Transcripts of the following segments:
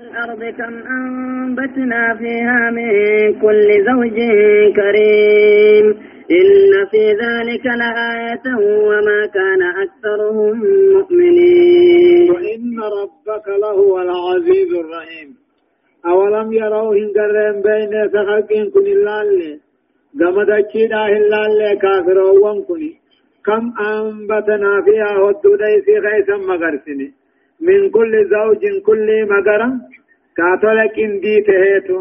الأرض كم أنبتنا فيها من كل زوج كريم إن في ذلك لآية وما كان أكثرهم مؤمنين. وإن ربك لهو العزيز الرحيم. أولم يروا هنجرين بين سخلق كن اللالي؟ قمد أجيدا اللالي كافرون كن كم أنبتنا فيها ودو ديسي غيثا مغرسني؟ من كل زوج كل مغرا قاتل كندي تهيتو.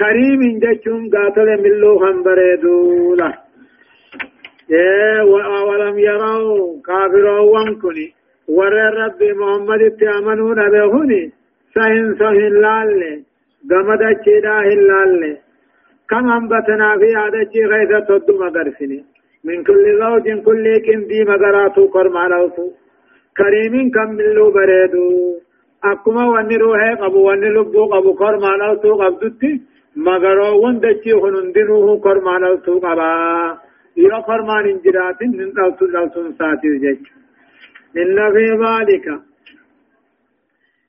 كريم جچون قاتل ملو خنبريدو له ولم يروا كافرون وانكني ور رب محمد تامنوا نبهني سهن سهن لالي. غمد چيدا هلالي كم انبتنا في عدد غيثة تدو مغرسني من كل زوج كل كندي مغراتو قرمانوتو كريم كم ملو بريدو أكما واني روحي قبو واني لبو قبو كرمان تو قبدتي مغرو وان دچي خنندنوه كرمان تو قبا يا كرمان انجرات من دلتو دلتو ساتي جيش إن في ذلك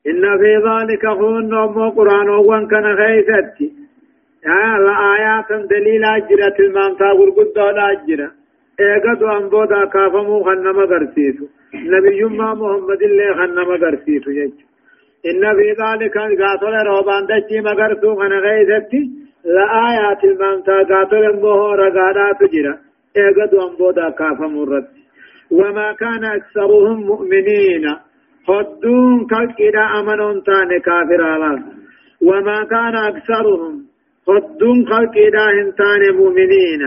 إن في ذلك هون نوم قرآن وان كان غيثتي آيات دليل أجرة المامتا غرقود دون أجرة إيقظ أنبودا كافمو خنم غرسيسو نبي ما محمد الله خنما غرسيت يج إن في ذلك قاتل روبان دچي مغرسو خن غيثتي لآيات المنتا قاتل مهو رغادا تجرا اغد وانبودا كافا مرد وما كان أكثرهم مؤمنين خدون كالكدا أمنون تان كافر على وما كان أكثرهم خدون كالكدا هنتان مؤمنين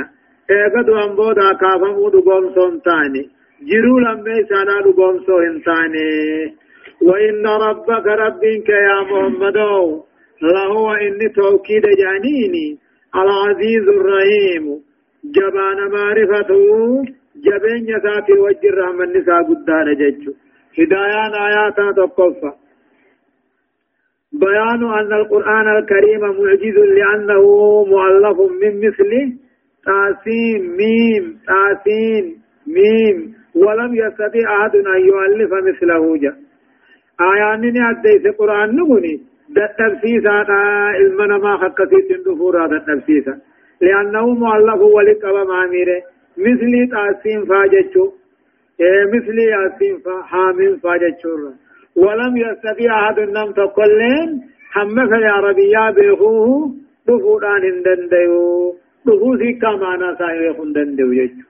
اغد وانبودا كافا مدقوم سنتاني جرو لما سانا لقوم سو انساني وإن ربك ربك يا محمد لهو إني توكيد جانيني العزيز الرحيم جبان معرفته جبين يساتي وجر رحمن نساء قدان ججو هدايان آيات تقفى بيان أن القرآن الكريم معجز لأنه مؤلف من مثله تاسين ميم تاسين ميم. ولم يستطيع أحد أن يؤلف مثله جاء آيانني أديس قرآن نغني دتبسيسا المنا ما حقتي تندفورا دتبسيسا لأنه مؤلف ولقب معميره مثل تاسين فاجتشو. إيه مثل ياسين حامين فاجتشو. ولم يستطيع أحد أن تقلين حمك يا ربي يا بيخوه دفوران هندنديو دفوسي كما ناسا يخندنديو يجو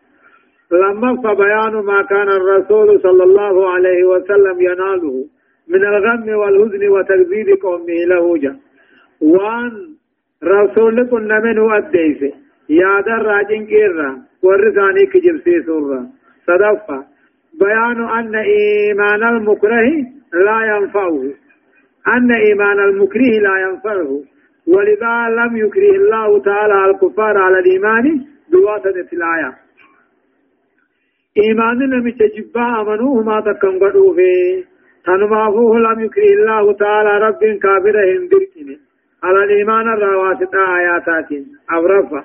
لما فبيان ما كان الرسول صلى الله عليه وسلم يناله من الغم والهزن وتكذيب قومه له جا وان رسول كنا منه أديسه يا در راجن كيرا ورثاني كجب سورة صدفة بيان أن إيمان المكره لا ينفعه أن إيمان المكره لا ينفعه ولذا لم يكره الله تعالى الكفار على الإيمان بواسطة الآية. إيمان نمي تجبا أمنوه ما تكن قدوه تنمافوه لم يكره الله تعالى رب كافر هندركني على الإيمان الرواسط آياتات. أورفا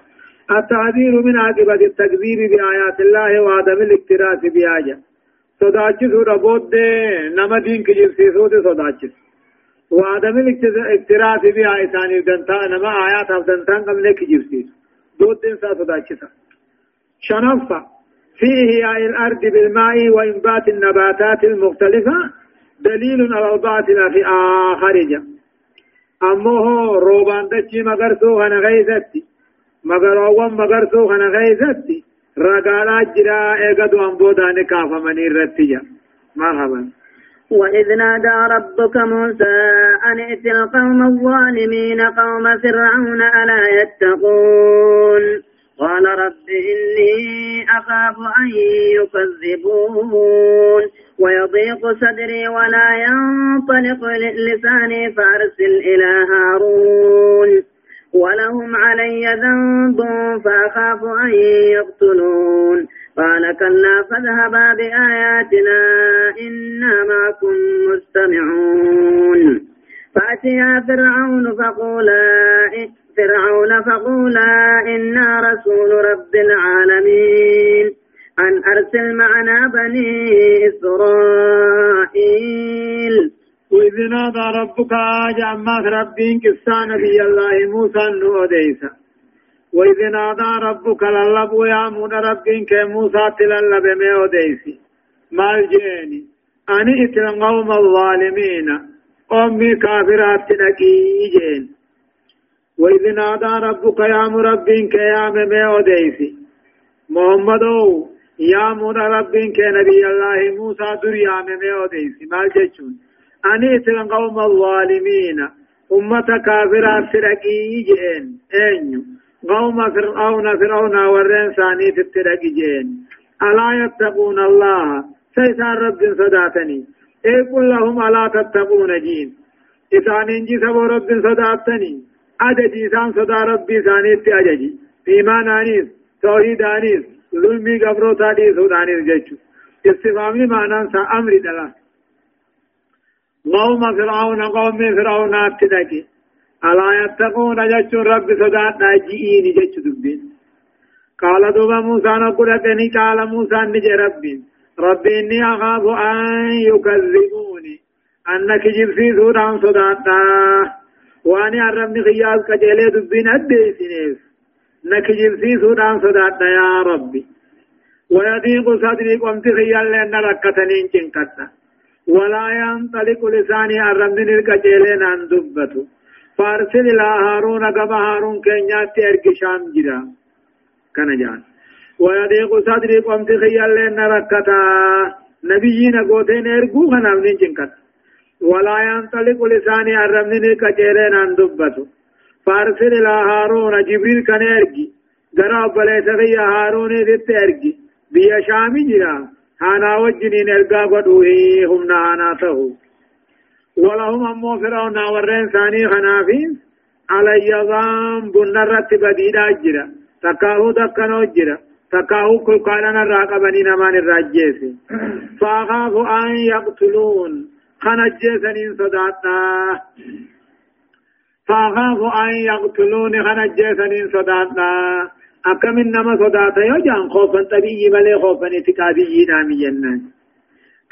التعذير من عاقبة التكذيب بآيات الله وعدم الاكتراث بآية. صداچس ربود نما دين كجل سيسود صداچس وعدم الاكتراث بآية ثاني دنتا نما آيات دنتا قبل كجل سيس بود دين سا صداچس شنفا. في إحياء الأرض بالماء وإنبات النباتات المختلفة دليل على الباطل في آخر أمه روبان دچي مغرسو خنا غيزتي. مغروان مغرسو خنا غيزتي. رقالا جرا إيقدو انبودان كافا مني رتجا مرحبا. وإذ نادى ربك موسى أن ائت القوم الظالمين قوم فرعون ألا يتقون؟ قال رب إني أخاف أن يكذبون. ويضيق صدري ولا ينطلق لساني فأرسل إلى هارون. ولهم علي ذنب فأخاف أن يقتلون. قال كلا فاذهبا بآياتنا إنا معكم مستمعون. فأتيا فرعون فقولا فرعون فقولا إنا رسول رب العالمين. أن أرسل معنا بني إسرائيل. وإذ نادى ربك جعما ربين كسا نبي الله موسى نوديسا وإذ نادى ربك للب يا من ربين كموسى تللب ميوديسي مال جيني. أني إتل قوم الظالمين. أمي كافرات تنكي جين وإذ نادى ربك يا مربين كيام ميوديسي محمدو يا من ربين كنبي الله موسى دريام ميوديسي مال جيشون. أني إتل قوم الظالمين. أمة كافرات تنكي جين أنيو. قوم فرعون فرعون ورين ثاني تترقجين ألا يتقون الله؟ سيسان رب صداتني. اي قل لهم ألا تتقون جين؟ إسان إنجي سبو رب صداتني. أججي سان صدا ربي ثاني تأججي إيمان آنيس توحيد آنيس ظلمي قبرو تادي سودانيس جيشو استفامي معنى سا أمر دلا. قوم فرعون قوم فرعون اتدقي ألا يتقون جتشون رب صدات ناجئين جتش دبين قال دوبا موسى نقول أتني قال موسى نجي ربي ربي إني أخاف أن يكذبوني أنك جبسي سودان صداتا وأني أرمني خياز كجيلي دبين أدي سنيس نك جبسي سودان صداتا يا ربي ويضيق صدري قمت خيال لأن ركتني انشنكتا ولا ينطلق لساني أرمني الكجيلين أن دبتو فارسل إلى هارون كما هارون كينيات ارك شام جرا كان جان ويضيق صدري قمت خيال لنا ركتا نبيين قوتين ارقو خنام نجنكت ولا ينطلق لساني الرمني كجيرين عن دبتو فارسل إلى هارون جبريل كان ارقي غرا بليس خي هارون دت ارقي بيا شامي جرا هانا وجنين ارقا قدوه هم نانا تهو ولهم أمو فرعون ورين ثاني خنافين علي ذنب نرت بديدا جرا. تكاهو دكنو جرا. تكاهو كل قالنا راقبني نمان الراجيس فأخاف أن يقتلون. خنجيسنين صداتنا فأخاف أن يقتلون خنجيسنين صداتنا أكم إنما صداتا يجان خوفا طبيعي بل خوفا اتقادي نامي جنان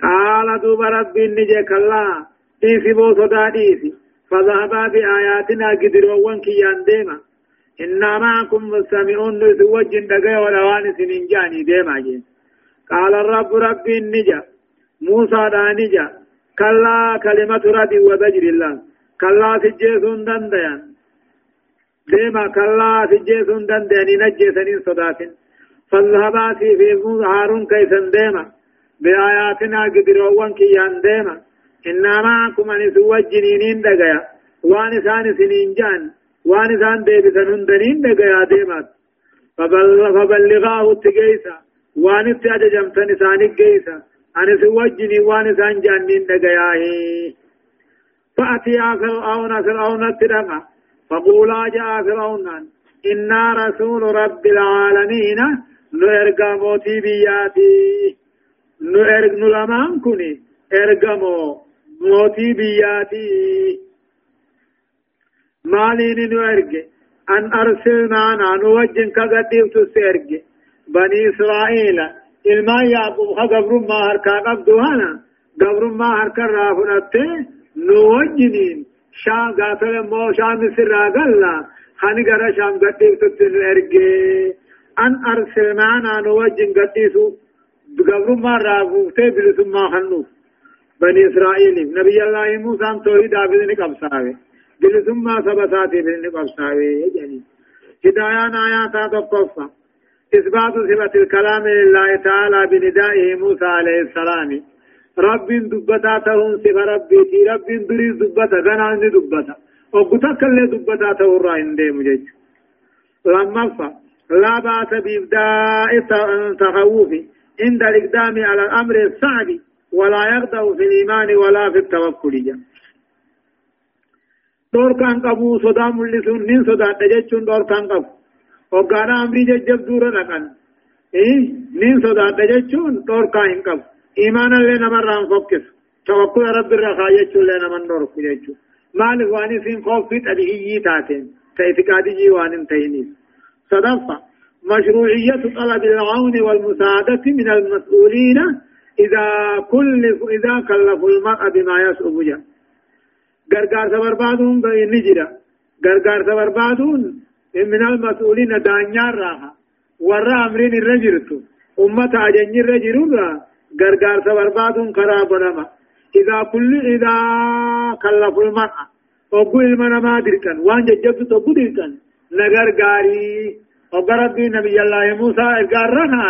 قال دوب ربي نجيك الله. إيسي بو صدا إيسي فذهبا بآياتنا قدروا كيان ديما إنا معكم مستمعون نسوجن دقاء ولوان سنين جاني ديما جين قال الرب ربي النجا موسى دا نجا كلا كلمة ردي وبجر الله كلا سجيسون دنديان ديما كلا سجيسون دنديان نجيسنين صداتين فذهبا في هارون كيسن ديما بآياتنا قدروا كيان ديما إنا معكم أن سوجنين دقيا. وان سان سنين جان. وان سان ديبسن هندنين دقيا ديمات. فبل فبلغاه التقيسا وان اتأججمتن ساني قيسا أن سوجني وان سان جانين دقيا فأتيا فرعون فرعون التدقى فقولا جاء فرعون. إنا رسول رب العالمين. نرقى موتي بياتي نرق نلمان كني ارقمو. موتي بياتي مالين نو ارجع ان ارسلنا نوجن كغديف تسرج بني ha gabrummaa harkaa qabdu hana gabrummaa harka irraa fudhatte nu wajjiniin shaam gaafele immoo shaam isirraa galla hani gara shaam gadhiiftutti nu ergee an arsilnaanaa nu wajjin gadhiisu gabrummaa irraa fuuftee bilisummaa hannuuf بني إسرائيل. نبي الله موسى توحيد بإذن قبصاوي بلثم سبساتي بإذن قبصاوي يعني هدايان آيات تقفى إثبات صفة الكلام لله تعالى بندائه موسى عليه السلام. رب دبتا تهم صفة ربي. تي رب دريس دبتا غنا عندي دبتا. وقتك اللي دبتا تورا عندي مجج لما لا بأس بإبداء التخوف عند الإقدام على الأمر الصعب. ولا يغدو في الإيمان ولا في التوكل. جا دور كان قبو صدا ملسون نين صدا تججون دور كان قبو. وقانا أمري ججب دورا نقن. إيه؟ نين صدا تججون دور كان قبو. إيمانا لنا مران فوكس. توكل رب الرخاء يجون لنا من نور كججون مالك واني سين خوف في تبعيي تاتين. تأتقادي وان تينيس صدفة. مشروعية طلب العون والمساعدة من المسؤولين إذا كل إذا كلفوا المرء بما يصعب جا غرغار سبربادون نجرا غرغار سبربادون من المسؤولين دانيا راها. ورا أمرين الرجرت امة اجني الرجل غرغار سبربادون خراب نما إذا كل إذا كلف المرأة وقو المنا ما دركن. وان ججبت تبو دركن. نغر غاري وبربي نبي الله موسى غارنا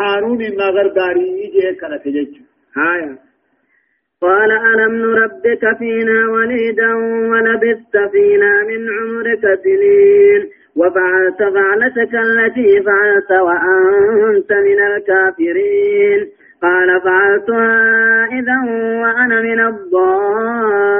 هارون نغر غاري جه كنت جج هايا قال ألم نربك فينا وليدا ولبثت فينا من عمرك سنين وفعلت فعلتك التي فعلت وأنت من الكافرين قال فعلتها إذا وأنا من الضالين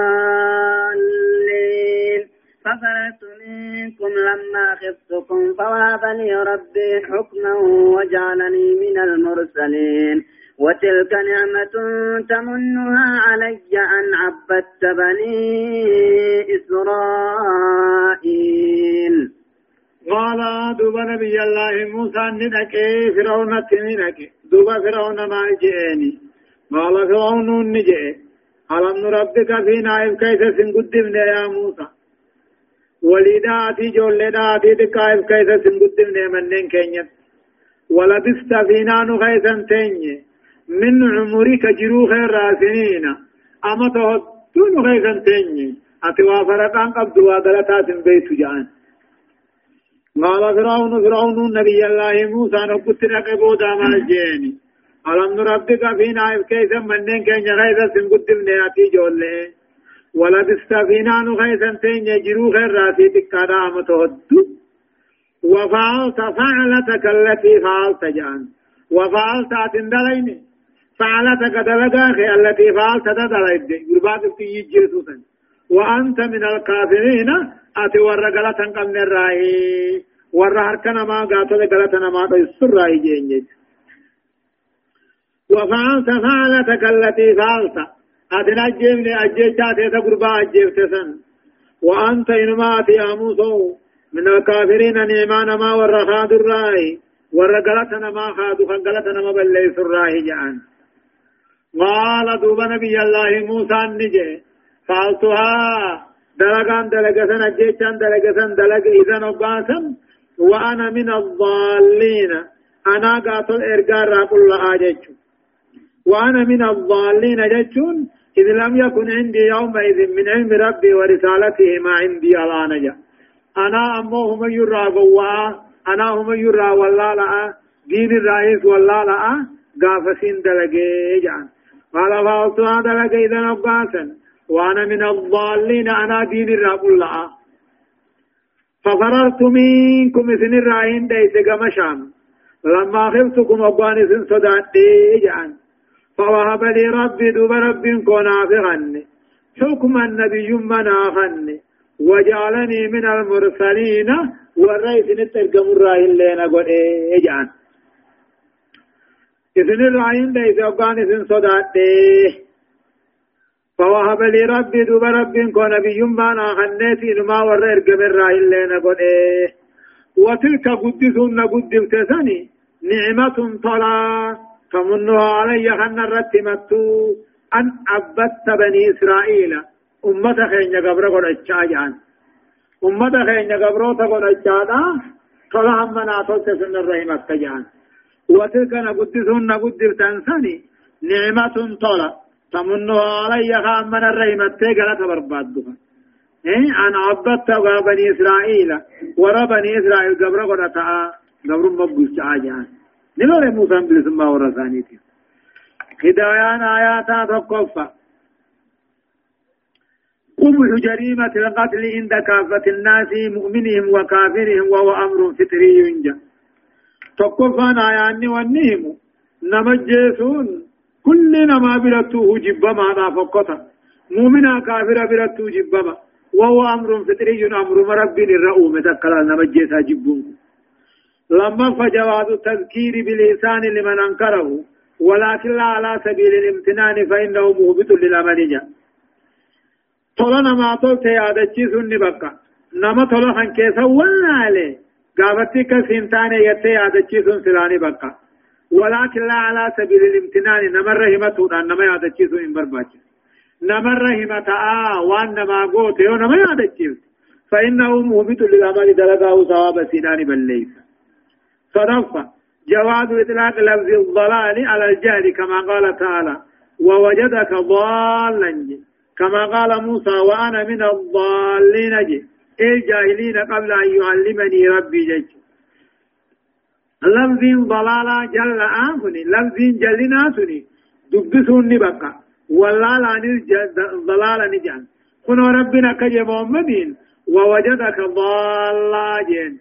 ففررت منكم لما خفتكم فوهب لي ربي حكما وجعلني من المرسلين وتلك نعمة تمنها علي أن عبدت بني إسرائيل قال دوبا نبي الله موسى ندك فرعون تندك دوبا فرعون ما جئني قال فرعون نجئ ألم نربك فينا إذ كيف سنقدمنا يا موسى؟ وليداتي جولداتي دكايف كيف سنقدمنا منن كينيت. ولبست فينا نغيثا تيني. من عمرك جرو خير راسنين أما تهدون غيثا تيني. أتوا فرقان قبض وغلطات بيت جان. قال فرعون فرعون نبي الله موسى نبت نقبو داما الجيني. ألم نربك فينا كيف منن كين غيثا سنقدم نياتي جولي ولبست فينا نغيثا تيني جرو خير راسي تكادا أما تهدو وفعلت فعلتك التي فعلت جان. وفعلت أتندليني فعلتك دلقا التي فعلت دلقا قربات في يجيسوسا وأنت من الكافرين. أتي غلطا قمن الرأي. ورى هركنا ما قاتل غلطا ما قيسر رأي جينجي وفعلت فعلتك التي فعلت. أتي نجيبني أجيشات يتقربا أجيبتسن وأنت إنما أتي أموسو. من الكافرين نعمان ما ورى خاد الرأي. غلطا ما خادو خلطا ما بليس الرأي جعان قال دوب نبي الله موسى نجي فعلتها. دلقان دلقسن أجيشان دلقسن دلق إذا نباسم وأنا من الضالين. أنا قاتل إرقار راقل الله جيش وأنا من الضالين جيشون. إذ لم يكن عندي يومئذ من علم ربي ورسالته ما عندي نجا أنا أمو هم يرى قوة أنا هم يرى والله لا دين الرئيس والله لا قافسين دلقي جان. قال فأوتوا دلقي إذا نباسا وأنا من الضالين أنا دين الرب الله. ففررت منكم إذن الرائن ديس قمشام لما خفتكم أبوان إذن صدات جان. فوهب لي ربي دوب رب كنا فغني حكم النبي مناخن وجعلني من المرسلين والرئيس نترقم الرائن لنا قد إجان إذن الرائن ديس أبوان إذن صدات فوهب لي ربي دوب رب كون نبي بانا خنيتي نما ور ارقم الرأي اللي نقول إيه وتلك قدسون قدم تسني نعمة طلا. تمنها علي خن الرتمتو أن عبدت بني إسرائيل. أمة خين قبر قد أجان أمة خين قبر قد أجان طلا هم ناتوت سن الرحمة تجان وتلك نقدسون قدم تنسني نعمة طلا تمنها علي خام من الرحمة تيغلت بربادها إيه؟ أنا عبدت بني إسرائيل. ورا بني إسرائيل قبر قرطاء قبر مبوس عاجان نلول موسى بلسما ورسانيتي هدايان آياتا تقفى قبح جريمة القتل عند كافة الناس مؤمنهم وكافرهم وهو أمر فطري ينجى تقفى آياني والنهم نمجيسون كل ما برته جبما لا فقطا مؤمنا كافرا برته جبما وهو أمر فطري أمر مرب الرؤوم تكلا نمجيسا جبون لما فجواب التذكير بالإنسان لمن أنكره ولكن لا على سبيل الامتنان فإنه مهبط للأمل. جاء طلنا ما طلت يا دچيس نبقى نما طلحن كيسا ولا عليه قافتك سنتان يتي يا دچيس سلاني بقى ولكن لا على سبيل الامتنان. نمر رحمته أن نما يادچيسو إن برباچ نمر رحمة آه وان نما قوت يو. نما يادجيف فإنه مهبط للعمل دلقاه ثواب سنان بالليل صدفة جواز إطلاق لفظ الضلال على الجهل كما قال تعالى ووجدك ضالا. كما قال موسى وأنا من الضالين. جي الجاهلين قبل أن يعلمني ربي جي لفظ ضلالا جل آنفني لفظ جلنا سني دبسون بقى ولا لا ضلال نجان. كنو ربنا كجي محمدين ووجدك ضالا. جين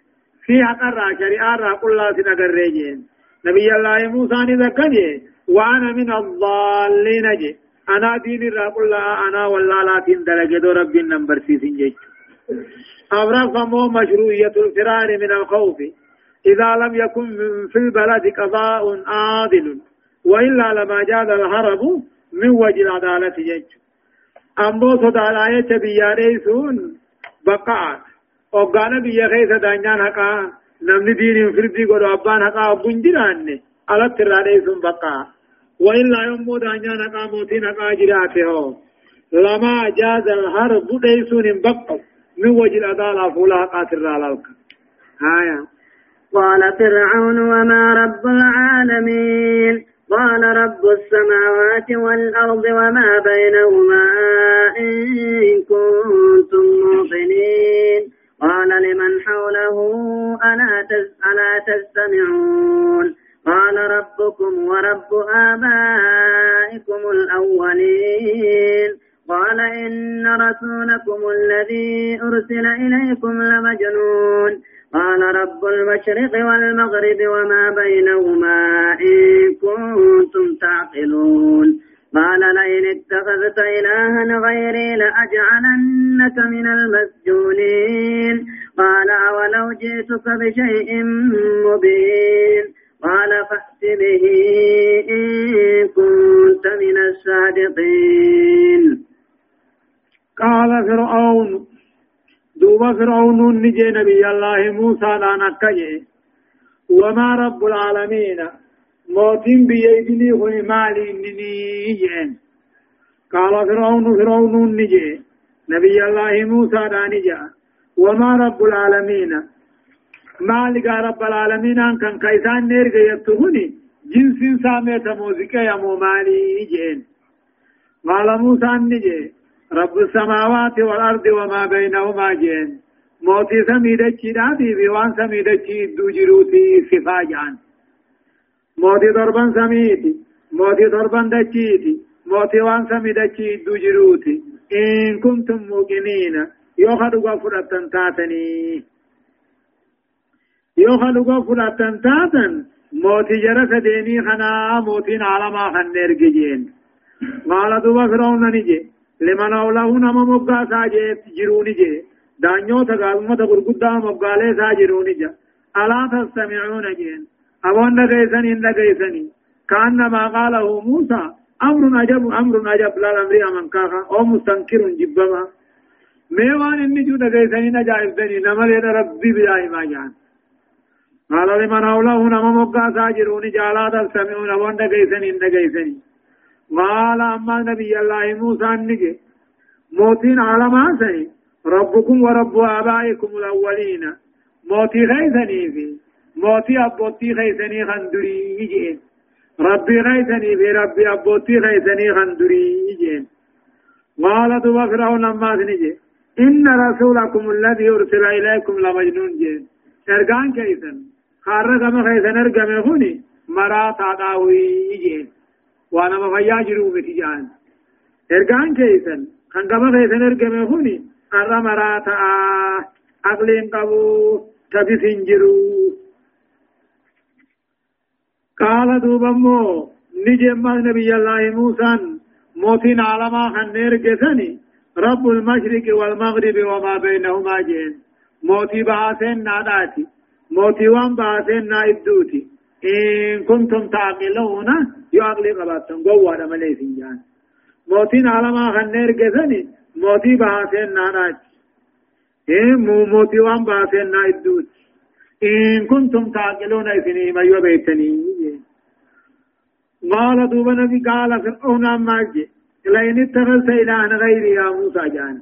في حقرا شريعة را قل الله سنقر جين نبي الله موسى نذكني وأنا من الضالين جي. أنا دين را قل الله أنا ولا لا دلقدو ربي نمبر سيسين جيش أبرا فمو مشروعية الفرار من الخوف. إذا لم يكن في البلد قضاء عادل. وإلا لما جاز الهرب من وجه العدالة أمو صدى الآية وقال بيا خيس دانيان حقا نمني دين فردي قد أبان حقا أبون جران على الترانيسون بقاء وإلا يوم دانيان حقا موتين حقا جراته لما جاز الهرب ديسون بقاء من وجه العدالة فولا قاتل رالك هايا قال فرعون وما رب العالمين قال رب السماوات والأرض وما بينهما إن كنتم موقنين قال لمن حوله ألا, ألا تستمعون؟ قال ربكم ورب آبائكم الأولين. قال إن رسولكم الذي أرسل إليكم لمجنون. قال رب المشرق والمغرب وما بينهما إن كنتم تعقلون. قال لئن اتخذت إلها غيري لأجعلنك من المسجونين. قال أولو جئتك بشيء مبين. قال فأت به إن كنت من الصادقين. قال فرعون دوبا فرعون نجي نبي الله موسى لا نكجي. وما رب العالمين موتين بيدني هو مالي نيجين قال فرعون فرعون نجي. نبي الله موسى لا نجا وما رب العالمين. مالك رب العالمين أن كان كيسان نيرك يتهني جنس سامة موزيكا يا مالي جين قال موسى نجي. رب السماوات والأرض وما بينهما جين موتي سميدتشي داتي بيوان سميدتشي دوجروتي صفاجان موتي ضربا سميتي موتي ضربا دچيتي موتي وان سميدتشي دوجروتي إن كنتم موقنين يوخدوا غفرة تاتني يوخدوا غفرة تاتن موتي جرس ديني خنا موتين عالما خنر جين قال دوبا فرعون نجي لمن أولاه نما مبقى ساجت جروني جي دانيو تقالمة قرقودة مبقى لي ساجروني جا ألا تستمعون جين أبون نغيسني نغيسني كأنما قاله موسى أمر عجب أمر عجب. لا الأمر أمن كاخا أو مستنكر جبما ميوان إني جو نغيسني نجائب دني نمر ربي بجاي ما جان. قال لمن أولاه نما مبقى ساجروني جا ألا تستمعون أبون نغيسني نغيسني قال أما نبي الله موسى نجي موتين على سي ربكم ورب آبائكم الأولين. موتي غيثني في موتي أبوتي غيثني خندري يجين ربي غيثني في ربي أبوتي غيثني خندري يجين قال دوا فرعون أما نجي إن رسولكم الذي أرسل إليكم لمجنون جين ارغان كيسن خارج ما خيسن ارغم هوني مرا تاداوي يجين وأنا ما فيا جرو بتجان ارغان كيسن كان غما كيسن ارغم هوني ارى مراتا اقلين قبو تبسين جرو قال دوبمو نجم نبي الله موسى موتين عالما خنير جسني رب المشرق والمغرب وما بينهما جين موتي بعثين ناداتي موتي وان بعثين نائدوتي إن كنتم تعقلون يعقل قباتن قوة ملي فنجان موتين على ما خنير قثني موتي باسين ناناج إن مو موتي وان باسين نايدوت إن كنتم تعقلون إثني ما يبيتني. قال دوبا نبي قال فرعون ماجي لئن اتخذت إلها غيري يا موسى جان.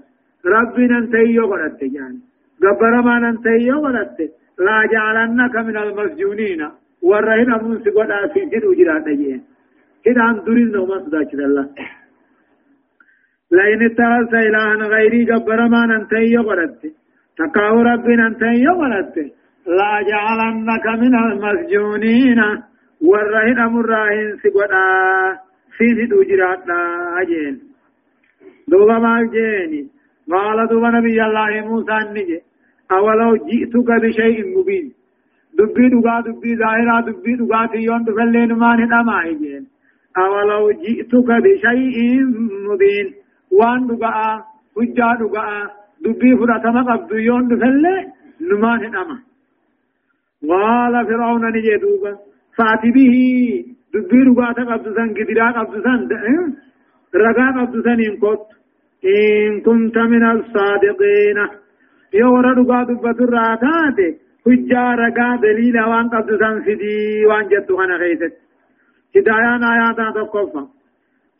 ربنا انت يغلط جان. قبر ما انت يغلط لا جعلنك من المسجونين. ورهن أبو سقوط في جد وجرات جين كده عن دورين نوما صداك الله. لئن اتخذت إلها غيري قبر ما انت يغلط تقاو ربنا انت يغلط لا جعلنك من المسجونين. ورهن أمر راهن سقوط في دوجرات أجين. دوبا ما جيني قال دوبا نبي الله موسى نجي أولو جئتك بشيء مبين. دبي دغا دبي ظاهرا دبي دغا تيون تفلين ما ندما أجين. أولو جئتك بشيء مبين. وان دغا حجا دغا دبي فراتما قبض يون تفلين نما ندما قال فرعون نجي دوبا فاتي به دبي رغاتا قبضسان قدرا قبضسان رغا قبضسان انكوت إن كنت من الصادقين يورا رغا دبت الراتات حجا رغا دليل وان قبضسان سدي وان جدو خنا خيست هدايان آيات تقفا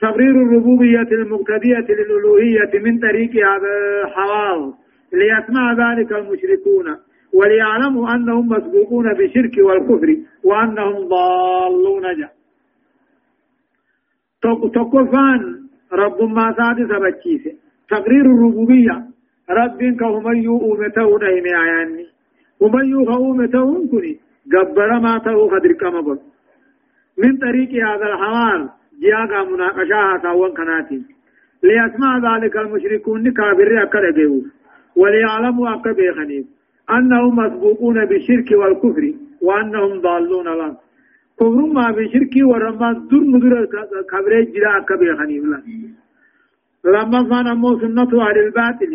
تقرير الربوبية المقتدية للألوهية من طريق هذا الحوال ليسمع ذلك المشركون وليعلموا أنهم مسبوقون بالشرك والكفر وأنهم ضالون جاء تقفان رب ما ساد سبچيس تقرير الربوبية. رب كهم يؤمته نهم آياني. هم يؤمته كني جبر ما تهو خدر كما بل من طريق هذا الحوال جاء مناقشاها تاوان كناتي. ليسمع ذلك المشركون كافر أكد وليعلموا أكد بيخنيف أنهم مسبوقون بالشرك والكفر وأنهم ضالون الله كفر ما بشرك ورما در ندر كبري جدا كبير خنيف الله. لما كان مو سنة أهل الباطل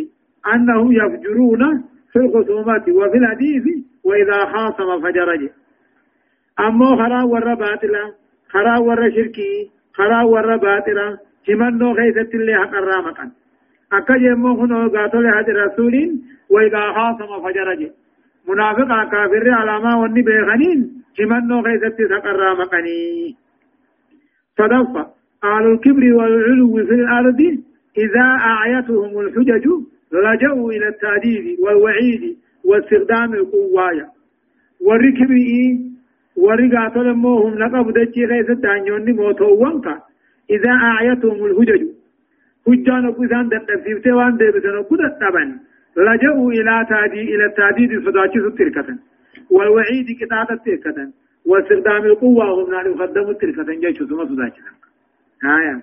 أنهم يفجرون في الخصومات وفي الحديث وإذا خاصم فجرج أما خرا ور باطلا خرا ور شركي خرا ور باطلا همنو خيست اللي حق الرامقا أكا جمو خنو قاتل هذا رسولين وإذا خاصم فجرج منافق كافر على ما وني بيغنين همنو غيثت سقرا مقني صدفة. أهل الكبر والعلو في الأرض إذا أعيتهم الحجج لجوا إلى التهديد والوعيد واستخدام القوايا. والركبي ورقات لموهم لقب دجي غيث الدانيون موتوانك إذا أعيتهم الحجج حجان قسان دقفيفته وان ديبتن قدت طبعا لجوا إلى تادي إلى التهديد صداچي ستركة والوعيد كتابة تركة واستخدام القوة هم نال يقدموا تركة جيش ثم صداچي آية.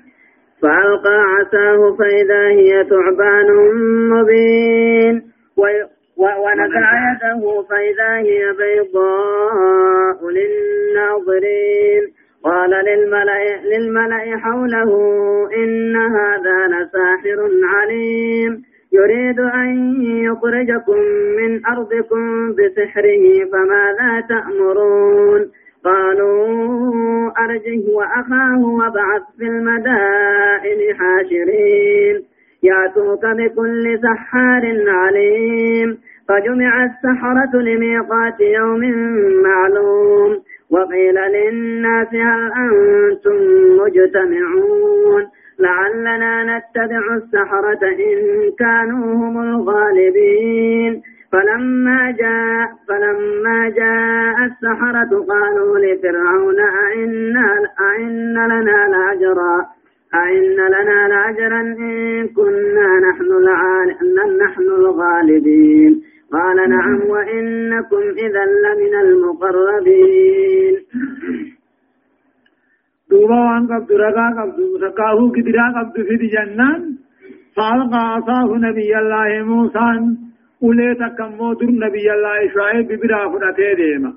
فألقى عصاه فإذا هي ثعبان مبين. ونزع يده فإذا هي بيضاء للناظرين. قال للملأ, للملأ حوله إن هذا لساحر عليم. يريد أن يخرجكم من أرضكم بسحره فماذا تأمرون؟ قالوا أرجه وأخاه وابعث في المدائن حاشرين. يأتوك بكل سحار عليم. فجمع السحرة لميقات يوم معلوم. وقيل للناس هل أنتم مجتمعون؟ لعلنا نتبع السحرة إن كانوا هم الغالبين. فلما جاء فلما جاء السحرة قالوا لفرعون أئن أئن لنا لأجرا؟ أئن لنا لأجرا إن كنا نحن نحن الغالبين. قال نعم وإنكم إذا لمن المقربين. دوبا وان قبض رقا قبض رقاه قدرا قبض في جنان فالقى عصاه نبي الله موسى أولي تكمو در نبي الله شعيب برا فرأتي ديما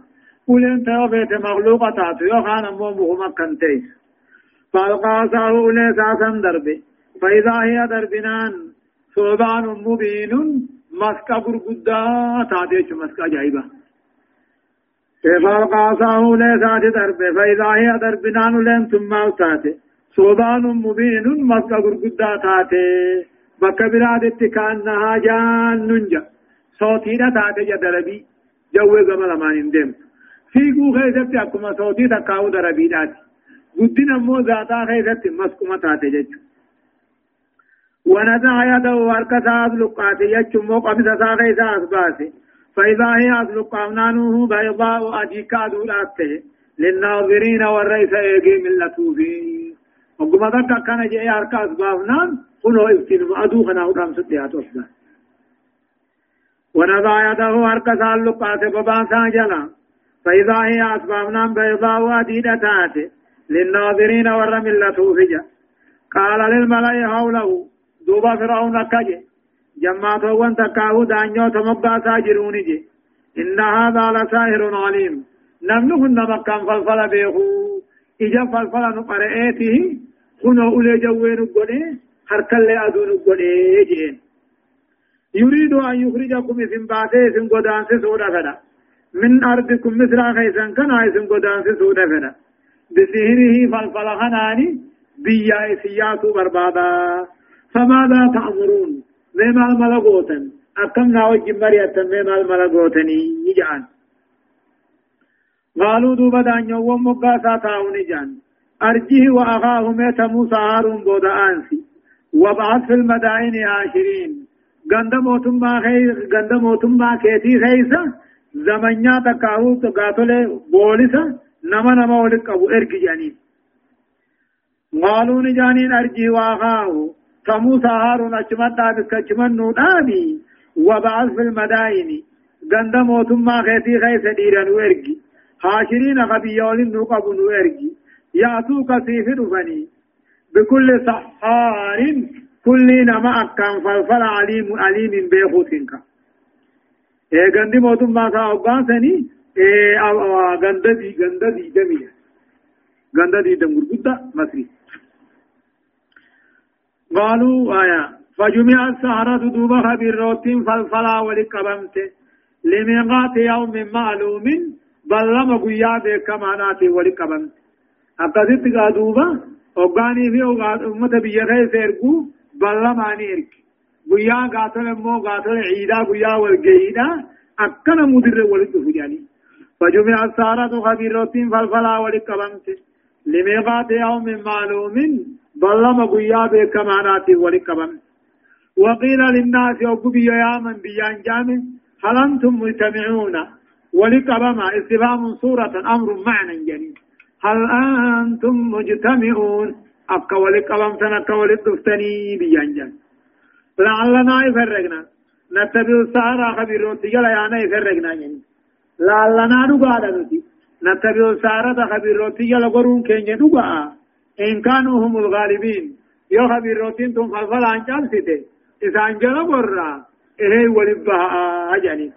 أولي توفيت مخلوقة تاتو يخان مو مغمى كنتي فالقى عصاه أولي ساسا دربي فإذا هي دربنان ثوبان مبين مسكا برقدا تاتيش مسكا جايبا فالقى عصاه ليسات درب فإذا هي دربنان لين ثم أوتاته صوبان مبين مكة غرقدا تاته بكا برادت كأنها جان ننجا۔ صوتينا تاته جدربي جوه غمال مان اندم فيقو خيزت أكما صوتي تكاو دربي داتي قدنا مو ذاتا خيزت مسكما تاته جج ونزع يده وركتا أزلقات يجمو قبضة ساقيسا أسباسي فإذا هي أزلق أمنانه بيضاء أديكا دولاته للناظرين والرئيس يجي من وقم ذكا كان جاء أركا أسبابنان قلوا ابتن أدو خنا أدام سديات أسباب ونزع يده وركتا أزلقات بباسا جلا فإذا هي أسبابنان بيضاء أديدتات للناظرين والرمي لتوفي قال للملأ حوله دوبا فرعون كجي جماعة وان تكاهو دانيو تمبا ساجروني جي إن هذا لساهر عليم نمنه النمكان فالفل بيخو إجا فالفل نقرئته خنو أولي جوين قولي حركا لي أدون قولي جين يريد أن يخرجكم اسم باتي اسم قدان سودا فدا من أرضكم مثل خيسان كان اسم قدان سودا فدا بسهره فالفل خناني بيا سياسو بربادا فماذا تأمرون مما الملغوتا أكم ناوج مريتا مما الملغوتني يجعل قالوا دوبا دانيو ومقاسا تاوني جان أرجه وأخاه ميت موسى هارون بودا أنسي. وبعث في المدائن عاشرين غند موتما خيس غند موتما كيتي خيسا. زمنيا تكاو تقاتل بوليسا نما نما ولك أبو إرقي جانين قالوا نجانين أرجه وأخاه فموسى هارون أجمد دابك أجمد نودابي وبعث في المدائن. غند موتما خيتي خيس ديران ويرقي حاشرين خبيول نقب ويرقي يأتوك سيف دفني. بكل سحار كل نما أكام فالفل عليم عليم بيخوتنك إيه غندي موتما سا أبانسني إيه غنددي غنددي دمي غنددي دمور قد مصري. قالوا آية فجمع السهرة دوبا خبيروت فالفلا ولقبمت لميقات يوم معلوم بل لما قيا بكما ناتي ولقبمت أقصد قادوبا وقاني في أمة بيخي سيرقو بل لما نيرك قيا قاتل مو قاتل عيدا قيا والقيدا أكنا مدر ولقف جاني فجمع السهرة خبيروت فالفلا ولقبمت لميقات يوم معلوم ظلم قيا بكمانات ولكبم وقيل للناس وقبي يا من بيان جامع هل أنتم مجتمعون ولكبم استفهام صورة أمر معنى جنين هل أنتم مجتمعون أبقى ولكبم تنكى ولدفتني بيان جامع لعلنا يفرقنا نتبع السهرة خبيرون تجل يانا يفرقنا يعني لعلنا نقعد نتبع السهرة خبيرون تجل قرون كين نقعد إن كانوا هم الغالبين. يو خبيروتين تم فلفل عن جالسته إذا أنجل برا. إيه ولبها أجاني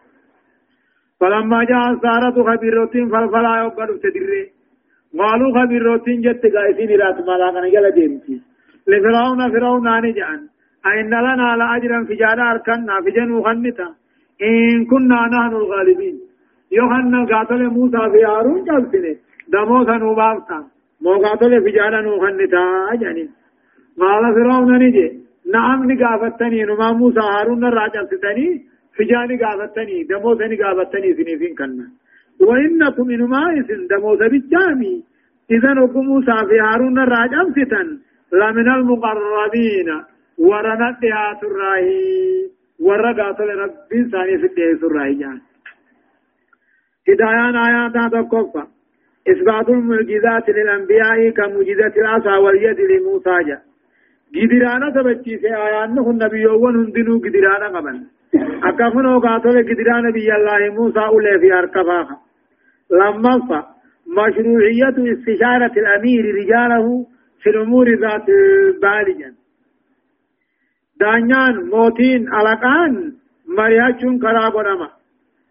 فلما جاء سارة خبيروتين فلفل يقبل تدري. قالوا خبيروتين جت قائسين رات مالا كان جل ديمتي لفرعون فرعون آني جان. أئن لنا لأجرا في جارة أركنا في جنو خنتا. إن كنا نحن الغالبين. يوحنا قاتل موسى في هارون جالسين دموسا نوبافتا موقعتل فجالا نوخنتا جانين قال فرعون نجي نعم نقافتني نما موسى هارون الراجل ستني فجاني قافتني دموسني قافتني سنفين كنا وإنكم إنما إسن دموس بالجامي إذا نكم موسى في هارون الراجل ستن لمن المقربين ورنا ديات الراهي ورقاتل ربي ثاني في الراهي جان هدايان آيات تقفى إثبات المعجزات للأنبياء كمعجزة العصا واليد لموسى جاء قدرانا تبتشي في آيانه النبي ونهندنو قدرانا قبل أكفنو قاتل قدران نبي الله موسى أولي في أركباها لما فا مشروعية استشارة الأمير رجاله في الأمور ذات بالجا دانيان موتين ألقان مرياتشون كرابو نما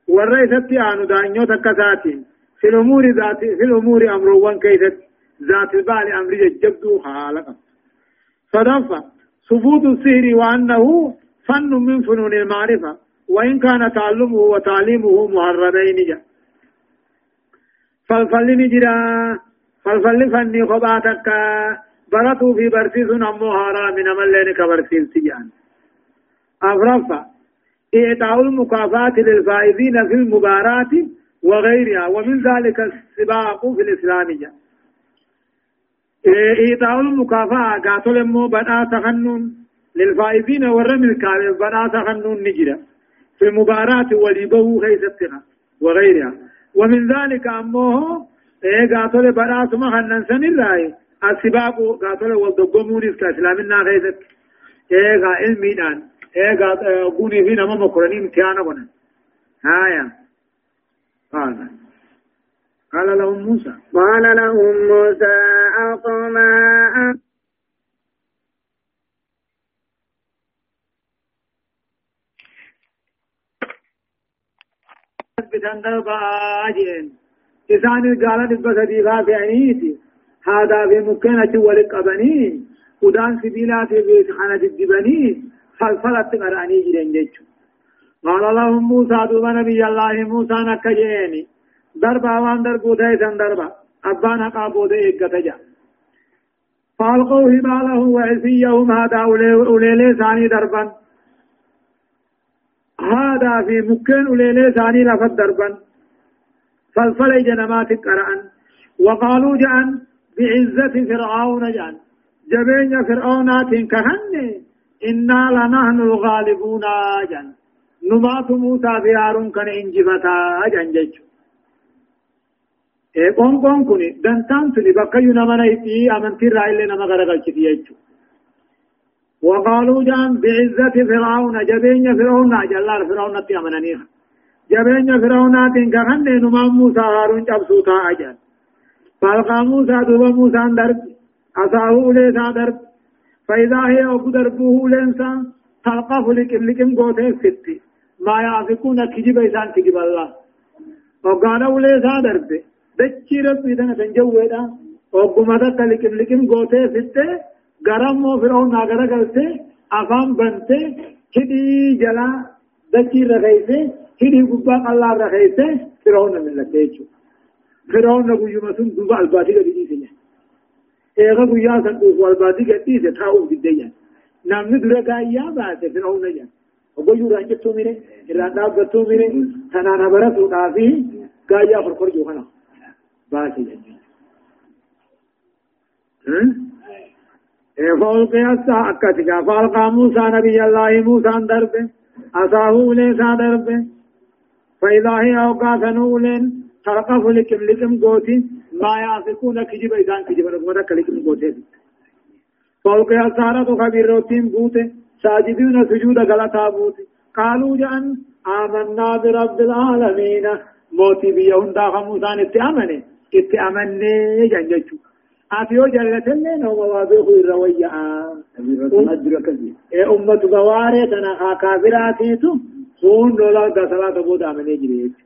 والرئيسة آنو دانيو تكساتين في الأمور ذات في الأمور أمر وان كيست ذات البال أمر جبدو حالك. صدفة ثبوت السحر وأنه فن من فنون المعرفة. وإن كان تعلمه وتعليمه محرمين جا. فالفل نجرا فالفل فني خباتك. براتو في برسيس أمو حرام من أمل كبرسيس سجان أفرفا إعطاء المكافآت للفائزين في المبارات وغيرها ومن ذلك السباق في الإسلامية. إيطاء المكافأة قاتل مو بدا تخنون للفائزين ورم الكامل بنات خنون نجرة. في المباراة وليبه خيستنا وغيرها. ومن ذلك أمه إيه قاتل بنات ما خنن سن الرأي السباق قاتل والدقمون كإسلامنا خيست إيه قا علمينان إيه قا قوني فينا ما مقرنين امتحانا بنا. هايا. قال قال لهم موسى. قال لهم موسى جين إسان قال دبا سديغا في عينيتي. هذا في مكانة ولق أبني ودان سبيلات في خانة الدبني فلفلت قرآني جرين جيتشو. قال لهم موسى دوبا نبي الله موسى نكجيني دربا وان دربو دايسان دربا أبانا قابو دي إقتجا فألقوا هباله وعسيهم هذا أولي ثاني دربا هذا في مكان أولي ثاني لفت دربا فالفل جنمات قرأن وقالوا جان بعزة فرعون جان جبين فرعونات كهن إنا لنحن الغالبون جان نمات موسى هارون كان انجفتا جان جيشو قون قون كوني. دنتان سني بقيو نمنا يتي أمنتي رأي لنا مغرقل شتي وقالوا جان بعزة فرعون جبين فرعون جلال فرعون نتي أمنانيها جبين فرعون تين كهن نما موسى هارون جبسو تا أجل فالقى موسى دوبا موسى درب أساه ليسا درب. فإذا هي أبو دربه لنسا تلقف لكم لكم قوته ستي. ما يعفقون كجب إسان كجب الله وقالوا ليسا درب دچی ربی دنا تنجویدا وقمتا تلکم لکم گوتے ستے گرم و فرعون ناگرہ گلتے. افام بنتے. کدی جلا دچی رخیسے کدی گبا اللہ رخیسے فرعون من لکیچو فرعون نبو یمسون دوبا الباتی گدی دیسے ايغا گویا سن دوبا الباتی گدی سے تھاو دیدیا نامنی درا گایا باتے. فرعون یورا جتو میرے ارادہ گتو میرے تنانا برسو دافی گایا فرقر جو خنا باسي فألقي الساعة أكتك فألقى موسى نبي الله موسى درب أصاه ليسا درب فإذا هي أوقات نولين ترقف لكم لكم قوتي ما يعفقون كجب إذان كجب نقمتك لكم قوتي فألقي الساعة خبير روتين بوتي ساجدون سجود غلطا بوتي قالوا جأن آمنا برب العالمين موتي بيهن داخل موسى نتأمني itti amannee jan jechuudha. Ati yoo jallatallee nama waa beeku irra wayya'a. Ummatu gawaaree tana haa kaafiraatiitu sun lola gasalaata booda amanee jire jechuudha.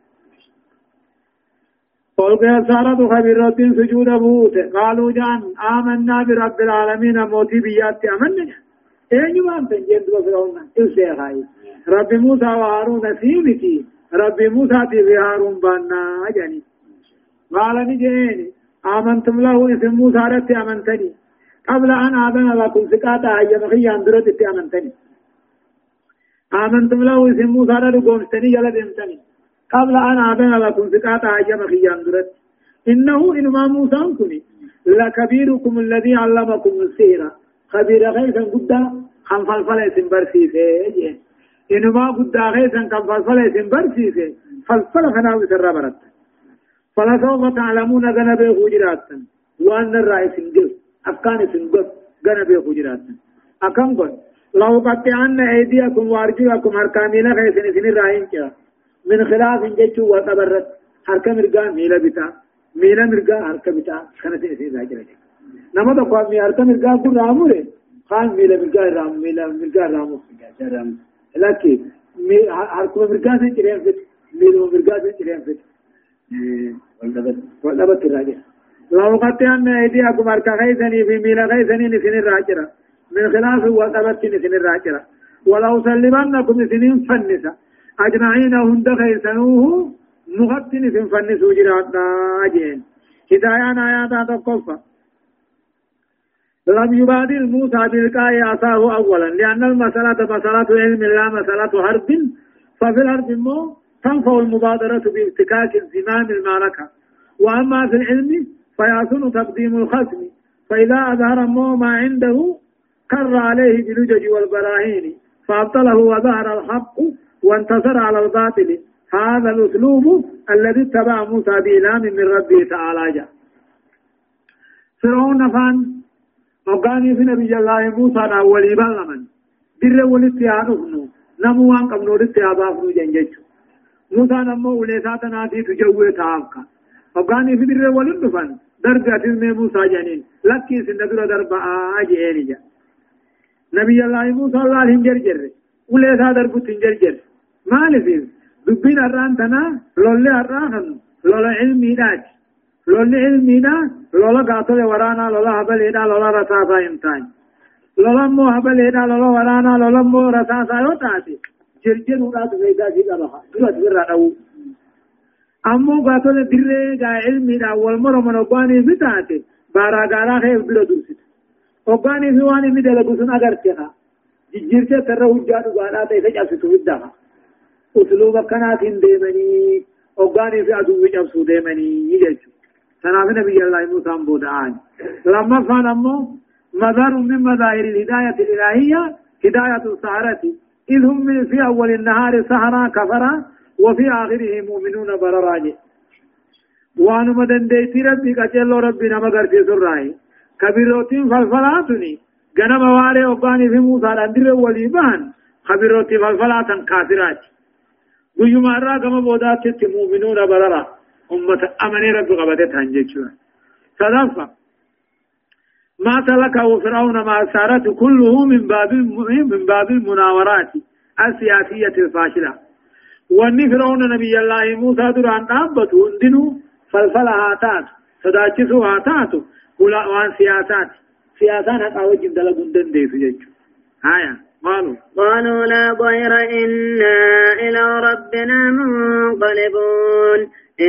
قل سارة خبيرات سجود بوت قالوا جان آمنا برب العالمين موتي بيات أمنا انت جند وفرعون إلسي خايف رب موسى وهارون سيبتي رب موسى تي هارون بانا جاني قال نجيني آمنتم له اسم موسى رت آمنتني قبل أن آذن لكم سكاتا هيا مخي أندرت آمنتني آمنتم له اسم موسى رت قومستني يلا دمتني قبل أن آذن لكم سكاتا هيا مخي أندرت إنه إنما موسى كني لكبيركم الذي علمكم السيرة خبير غيثا قد خم فلفل اسم برسيسه إنما قد غيثا خم فلفل اسم برسيسه فلفل خناوي سر برت فلسوف تعلمون غنبه خجراتا وأن الرأي سنجل أفكان سنجل غنبه خجراتا أكم قل لو قطعن أيديكم وأرجلكم هركامي لغي سن الرأيين من خلاف جيشو وتبرت هركا مرقا ميلا بتا ميلا مرقا هركا بتا خنة سن سن نما تقوى مي هركا مرقا كل رامو خان ميلا مرقا رام ميلا مرقا رامو. لكن هركا مرقا سن چرين فت. ميلا مرقا سن چرين فت. والنبت الراجع لو قطعن أيديكم أركا غيثني في ميل غيثني لسن الراجرة من خلاف وقبت لسن الراجرة ولو سلمنكم سنين فنسا. أجمعين هند غيثنوه مغتن سن فنسوا جراتنا أجين هدايان آيات تقفى لم يبادر موسى بلقاء عصاه أولا لأن المسألة مسألة علم لا مسألة حرب. ففي الحرب مو تنفع المبادرة بافتكاك زمام المعركة. وأما في العلم فيحسن تقديم الخصم. فإذا أظهر ما عنده كر عليه بالوجج والبراهين. فأبطله وظهر الحق وانتصر على الباطل. هذا الأسلوب الذي اتبع موسى بإلهام من ربه تعالى. جاء فرعون نفان وقاني في نبي الله موسى أولي بلمن در ولتيانه نمو وان قبنو لتيابافنو جنججو موسى نمو وليساتنا في تجوه تعاقا وقاني في در ولندفن درجة موسى جنين لكي سندر دربا آجي جا نبي الله موسى الله هنجر جر وليسا دربو تنجر جر ما لفين دبين الران تنا لولي الران لولا علمي داج لولي علمي دا لولا قاتل ورانا لولا هبل إدا لولا رساسا انتاج. لولا مو هبل إدا لولا ورانا لولا مو رساسا يوتاتي. جرجر ولا تفيدا جيدا لها دلوات برا نو أمو قاتل دري قا علمي دا والمر من أقواني بتاتي بارا قالا خيف بلا درسي أقواني في واني مدى لقسن أغرتها جرجر ترى وجاد قالا تيسج أسسو بدها أسلوب كانت ديمني أوغاني في عدو جبسو ديمني يجيشو تناف نبي الله موسى بودعان لما فان أمو مظهر من مظاهر الهداية الإلهية هداية السحرة إذ هم في أول النهار سهرا كفرا وفي آخره مؤمنون برراج۔ مدن ديتي ربي كجلو ربي نما غرفي سراي كبيروتين فالفلاتني غنم واري أوغاني في موسى الاندر وليبان خبيروتي فالفلاتن كافرات ويما را كما بودات مؤمنون بررا۔ أمة أمني رب قبضت هنجتشوا صدفة ما سلكه فرعون مع سارة كله من باب من باب المناورات السياسية الفاشلة وان فرعون نبي الله موسى دران دابته اندنو فلفل هاتات صداچسو هاتاتو ولا وان سياسات سياسات حقا وجب دلقون دندي سججو هايا قالوا قالوا لا ضير إنا إلى ربنا منقلبون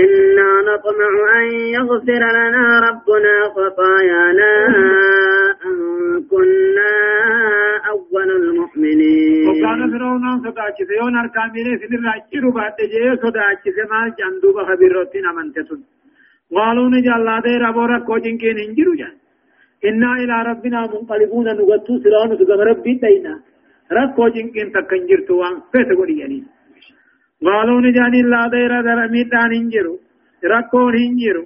إنا نطمع أن يغفر لنا ربنا خطايانا أن كنا أول المؤمنين. وكان فرعون صداچس يون اركامين سن راچيرو بعد جي صداچس ما جندو بخبيرتين امنتسن قالوا نجا الله دي ربورا كوجين كين انجرو جان. إنا إلى ربنا منقلبون نغتو سرعون سقم ربي دينا ركو جنكين تكن جرتو وان فيت قولي يعني قالوا نجاني لا دير در ميدان انجرو ركو هنجرو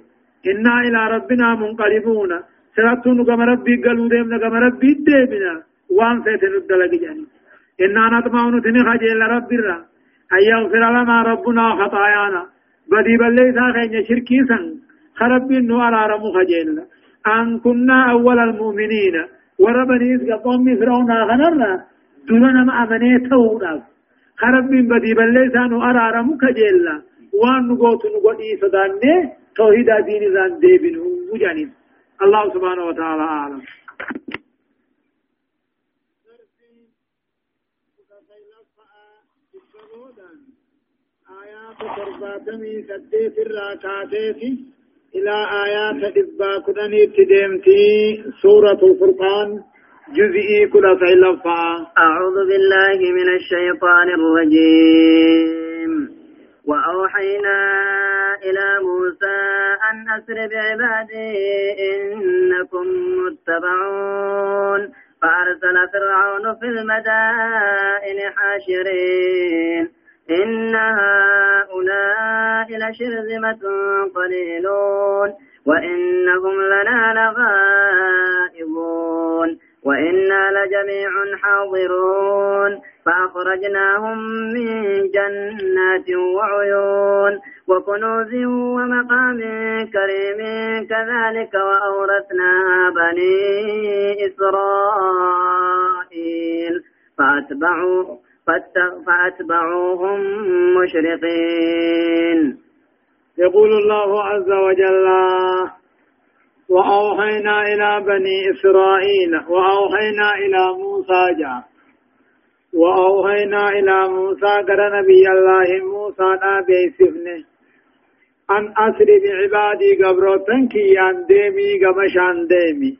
إنا إلى ربنا منقلبون سرطو نقم ربي قلو ديم نقم ربي ديمنا وان فيت ندلق يعني إنا نطمعون تنخجل رب الرا أن يغفر لنا ربنا خطايانا بدي بلي ساخين شركي سن خرب نو على رمو خجل أن كنا أول المؤمنين وربنيس قطوم فرعون آخرنا دون ما أمني توداف خرب من بدي بلي سانو أرارمو كجيلا وان نقوت نقوتي صداني توحيد دين زان ديبنو وجانين الله سبحانه وتعالى أعلم آيات ترباتمي سديت الراكاتيتي إلى آيات إبا كدني تدمتي سورة الفرقان جزئي كل لفا أعوذ بالله من الشيطان الرجيم. وأوحينا إلى موسى أن أسر بعبادي إنكم متبعون. فأرسل فرعون في المدائن حاشرين. إن هؤلاء لشرذمة قليلون. وإنهم لنا لغائبون. وإنا لجميع حاضرون. فأخرجناهم من جنات وعيون وكنوز ومقام كريم كذلك وأورثنا بني إسرائيل. فأتبعوا فأتبعوهم مشرقين. يقول الله عز وجل وأوحينا إلى بني إسرائيل وأوحينا إلى موسى جاء وأوحينا إلى موسى قال نبي الله موسى نبي سفنه أن أسري بعبادي قبروتن كيان ديمي قمشان ديمي.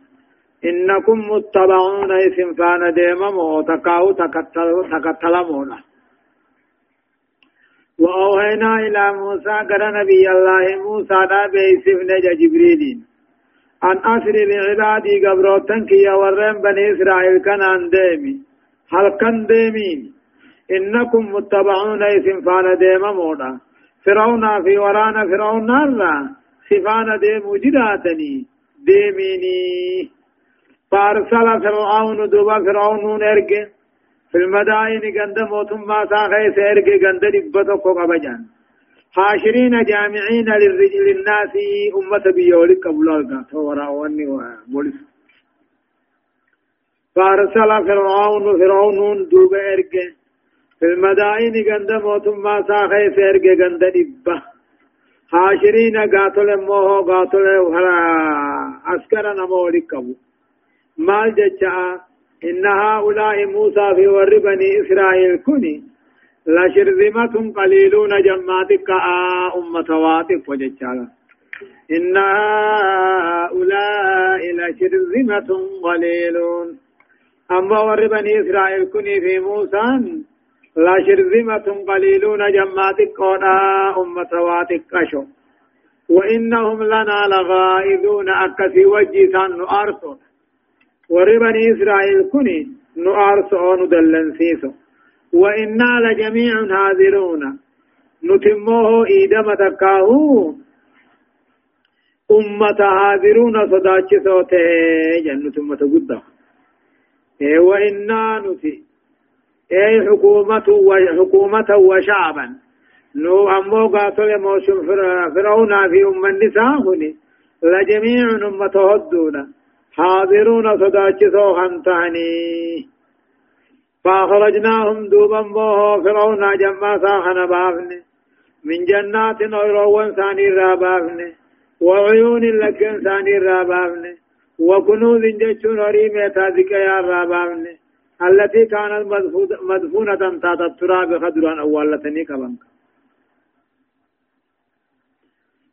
إنكم متبعون اسم فان ديممو تقاو تكتلمون. وأوحينا إلى موسى قال نبي الله موسى نبي سفنه جبريلين أن أسري بعبادي قبروتن كي ورم بني إسرائيل كان عن ديمي. هل كان ديمين إنكم متبعون اسم فانا ديم مودا. فرعون في ورانا فرعون نارا سفانا ديم جراتني ديميني. فأرسل فرعون دوبا فرعون ارجع في المدائن غند موتم ما ساخي سيرجع غند دبتو قبجان. حاشرين جامعين للرجل للناس أمة بيولك قبلها تورا واني ومولس فأرسل فرعون فرعون دوب ارجع في المدائن غند موتم ما ساخي سيرجع غند دبا حاشرين قاتل موه قاتل عسكر نمولك قبل مال جچا إن هؤلاء موسى في ور بني إسرائيل كني لشرذمة قليلون جماتك أمة واطف وجچا إن هؤلاء لشرذمة قليلون. أما ور بني إسرائيل كني في موسى لشرذمة قليلون جماتك أمة واطف شو وإنهم لنا لغائذون أكسي وجي سن أرسل ور بني إسرائيل كني نؤارس أو ندلنسيسو وإنا لجميع حاضرون. نتموه إيدما تكاهو. أمة حاضرون صداچ صوته. جنة أمة قدام إيه وإنا نتي. أي حكومة وحكومة وشعبا. نو أمو قاتل موسم فرعون في أم النساء لجميع أمة هدونا. حاضرون صداچسو خنتاني فأخرجناهم دوبا بوه فرعون جمع ساخن بافن من جنات نيروان ثاني رابافن وعيون لكن ثاني رابافن وكنوز جتشون هريمة تاذك يا رابافن التي كانت مدفونة تحت التراب خدرا أولتني كبنك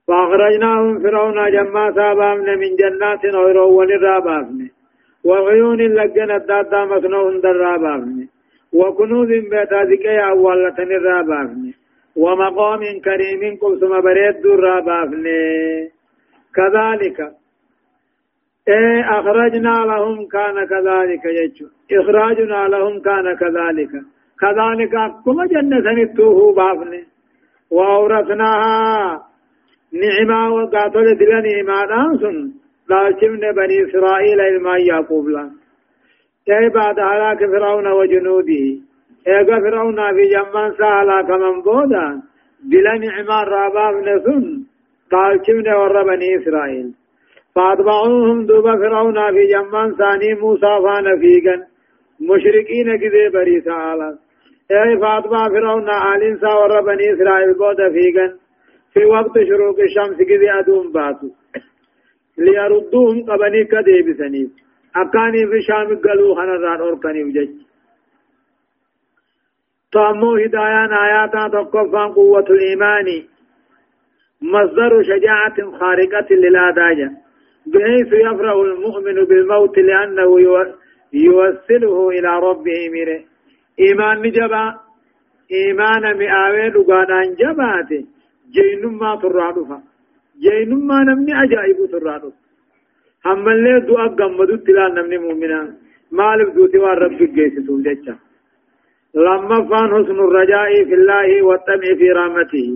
فأخرجناهم فرعون جمع سابامن من جنات غيرو ونرابافن وعيون لجن الدادا مكنوهن درابافن وكنوز بيتا ذكي أولة الرابافن ومقام كريم قبسم بريد درابافن كذلك إيه أخرجنا لهم كان كذلك يجو. إخراجنا لهم كان كذلك. كذلك كما جنة نتوه بافن وأورثناها نعمة وقاتل دل نعمة دانسن دالشمن بني إسرائيل إلما يعقوب لأن أي بعد هلاك فرعون وجنوده إيقا فرعون في جمان سهلاك من بودا دل نعمة راباب نسن دالشمن ور بني إسرائيل فأتبعوهم دوبا فرعون في جمان ثاني موسى فان فيقا مشركين كذي بري تعالى أي فأتبع فرعون آلين سا ور بني إسرائيل بودا فيقا في وقت شروق الشمس كذي أدوم باتو ليردوهم قبني كدي بسنيف أكاني في شام قلو خنران أوركني وجج. تأمو هدايان آياتا تقفان قوة الإيمان. مصدر شجاعة خارقة للآداجة بحيث يفرح المؤمن بالموت لأنه يوصله إلى ربه ميره إيمان نجبا. إيمان مئاوين لقادان جباته. جينما ترادفا. جينما نمني أجائب ترادف. هم اللي دعا قمدو تلا نمني مؤمنا مالف دوتي والرب جيسسو جيشا لما فان حسن الرجاء في الله والطمع في رحمته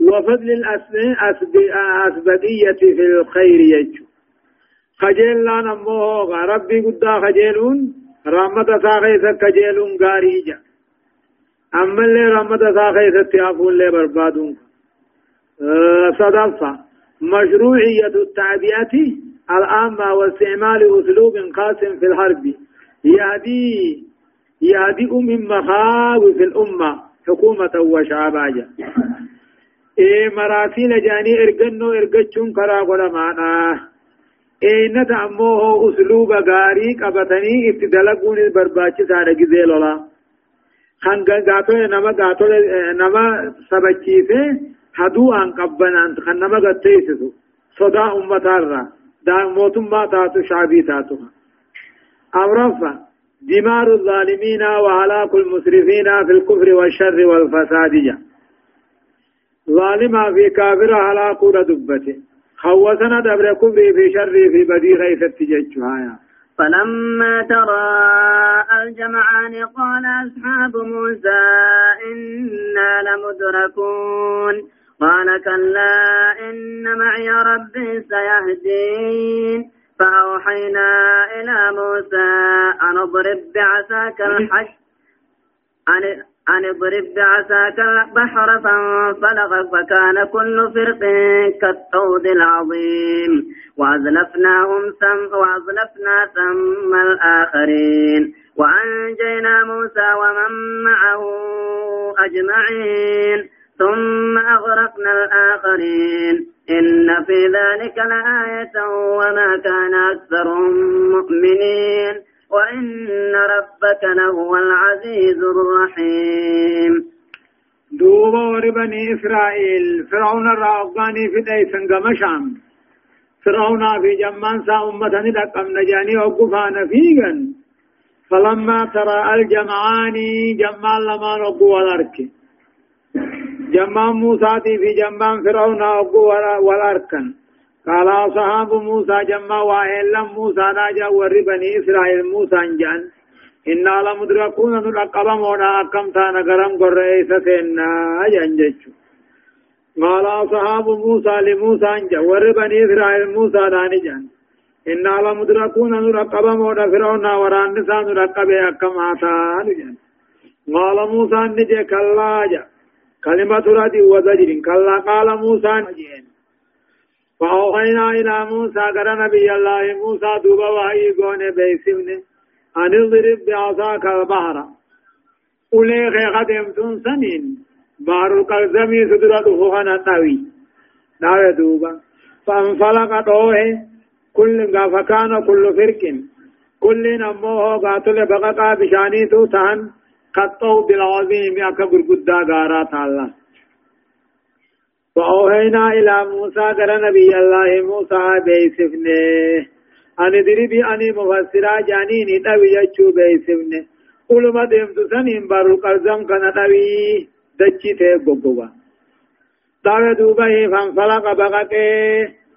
وفضل الأسبقية في الخير يجو خجل لا نموه ربي قدا خجلون رحمة ساقيسة خجلون غاريجا أما اللي رحمة ساقيسة تيافون اللي بربادون صدفة مشروعية التعبئة العامة واستعمال أسلوب قاس في الحرب. يهدي يهدئ من مخاوف الأمة حكومة وشعباجا إيه مراسيل جاني إرقنو إرقشون كرا قد معنا إيه ندعموه أسلوب غاري قبطني ابتدلقون البرباچي سارة جزي لولا خان غاتو نما غاتو نما سبچيسه هدو آن قبنا انت خنما قتيسسو صدا امتارا. دا موتم ما تاتو شعبي تاتو. امرفا دمار الظالمين وهلاك المسرفين في الكفر والشر والفساد ظالما في كافر هلاك دبته خوسنا دبر كبري في شر في بدي غيث التججها فلما ترى الجمعان قال أصحاب موسى إنا لمدركون. قال كلا إن معي ربي سيهدين. فأوحينا إلى موسى أن اضرب بعصاك الحج أن أن اضرب بعساك البحر فانفلق فكان كل فرق كالطود العظيم. وأزلفناهم ثم وأزلفنا ثم الآخرين. وأنجينا موسى ومن معه أجمعين. ثم أغرقنا الآخرين. إن في ذلك لآية وما كان أكثرهم مؤمنين. وإن ربك لهو العزيز الرحيم. دوبا وربني إسرائيل. فرعون الرأغاني في ديسن قمشام فرعون في جمان سا أمة نجاني وقفان فيغن. فلما ترى الجمعان جمال لما نقوى الأرك جمان موسى في جمان فرعون وقوى والأركن قال أصحاب موسى جمع وإلا موسى ناجا ور بني إسرائيل موسى جان إنا لمدركون نلقب مونا أكم تانا قرم قرئيس سينا جنجج قال أصحاب موسى لموسى جان ور بني إسرائيل موسى ناني جان. إنا لمدركون نلقب مونا فرعون وران نسان نلقب أكم آتان جان. قال موسى نجي كلا جا. كلمة ردي وزجر. كلا قال موسى. فأوحينا إلى موسى قال نبي الله موسى دوبا وحي قون بيسمني أن اضرب بعصاك البحر. أولي قدم تنسنين بحر القلزمي سدرته هنا داوي دوبا فانفلق دوه كل فكان كل فرق. كل نموه قاتل بقى بشاني توتان. قطعوا بالعظيم أكبر قد غارات الله وأوهينا إلى موسى قال نبي الله موسى بيسفنه أن دربي أني مفسرا جانيني تبي يجو بيسفنه قل ما دمت سنين بارو قرزم كان تبي دچي ته بوبوا دار دوبه فانفلق بغته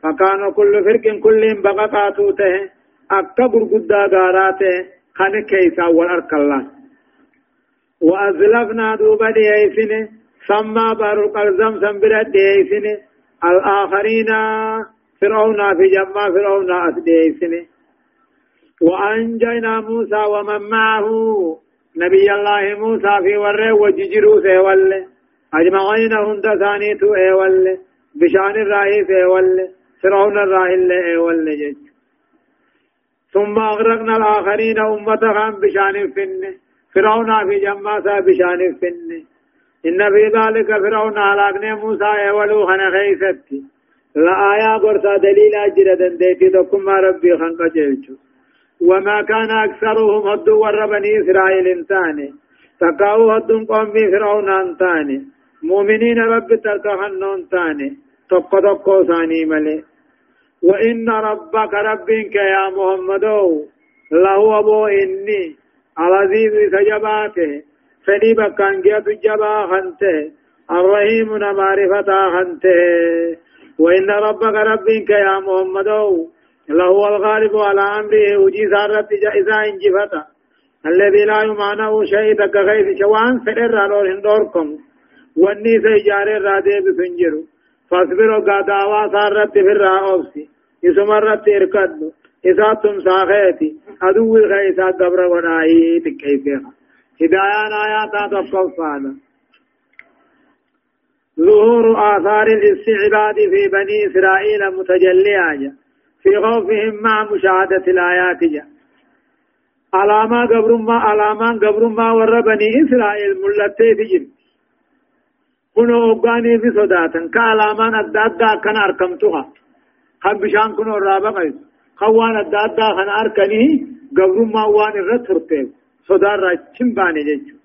فكان كل فرق كل بغقاتو ته أكا غرغدا غاراته خان كيسا والأرك وأزلفنا دوبه دي ايسنه سما بارو قلزم سنبرا ديسن الآخرين فرعون في جمع فرعون أسديسن وأنجينا موسى ومن معه نبي الله موسى في وره وججرو سيوال أجمعين هند ثانيتو ايوال بشان الرأي سيوال فرعون الرأي اللي ايوال جج. ثم أغرقنا الآخرين أمتهم بشان فن فرعون في جمع بشان فن إن في ذلك فرعون هلاكنا موسى ولو خنا خيستي لا آية قرصا دليل أجر دنديتي تكم ربي خنق جيشو وما كان أكثرهم هدو ور بني إسرائيل انتاني تقاو هدو قوم فرعون انتاني مؤمنين رب تلقهنون تاني تقو تقو ثاني ملي وإن ربك ربك يا محمد له أبو إني العزيز سجباته فني بكان جاب جبا خنته الرحيم معرفة خنته. وإن ربك ربك يا محمد لهو الغالب على أمره وجي سارت جائزة إنجفتا. الذي لا يمعنى شيء تك غير شوان فدر على هندوركم واني سيجار رادي بسنجرو. فاصبروا قاداوا سارت في الرأوسي يسمرت إركدو. إذا تم ساخيتي أدوي غيسا قبر ونائي تكيفيها. هدايان آيات تفصل ظهور آثار الاستعباد في بني إسرائيل متجلية في خوفهم مع مشاهدة الآيات جا علامة قبر ما علامة قبر ما ور بني إسرائيل ملتي تجن كنو أبغاني في صداتا كعلامة أدادا كان أركمتها خم بشان كنو الرابق خوان أدادا كان أركني قبر ما وان الرترتين صدار راچن باني جيجو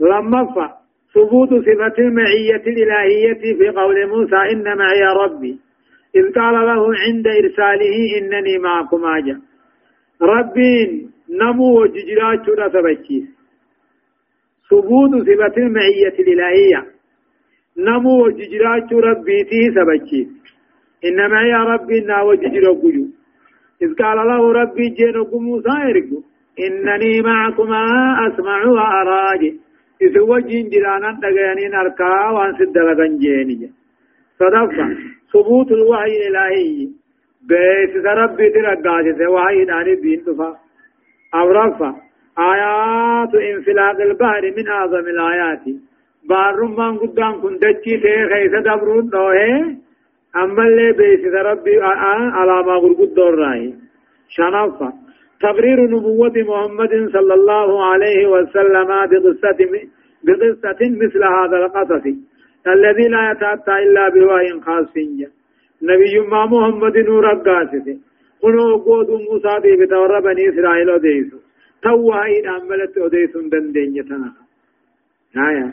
لما فا ثبوت صفة المعية الإلهية في قول موسى إن معي ربي إذ قال له عند إرساله إنني معكم أجا. ربين نمو وججرات شرة ثبوت صفة المعية الإلهية نمو وججرات ربيتي سبجي إنما يا ربي نا وججر قجو إذ قال له ربي جين موسى يرجو إنني معكما أسمع وأراجي إذ وجين جرانا دقياني نركا وان سدلقا جيني. صدفة ثبوت الوحي الإلهي. بيت ربي ترقاتي وحي داني بين دفا. أو رفع آيات انفلاق البحر من أعظم الآيات. بارمان قدام كن دچي تي خيسة دبرون دوه أما اللي بيسد ربي على ما قرقود دور راي شنفة تقرير نبوة محمد صلى الله عليه وسلم بقصة بقصة مثل هذا القصص. الذي لا يتأتى إلا بوحي خاص نبي ما محمد نور قاسته قلوا قود موسى بي بتور بني إسرائيل وديسو. توهي أملت وديسو دندين يتنا آية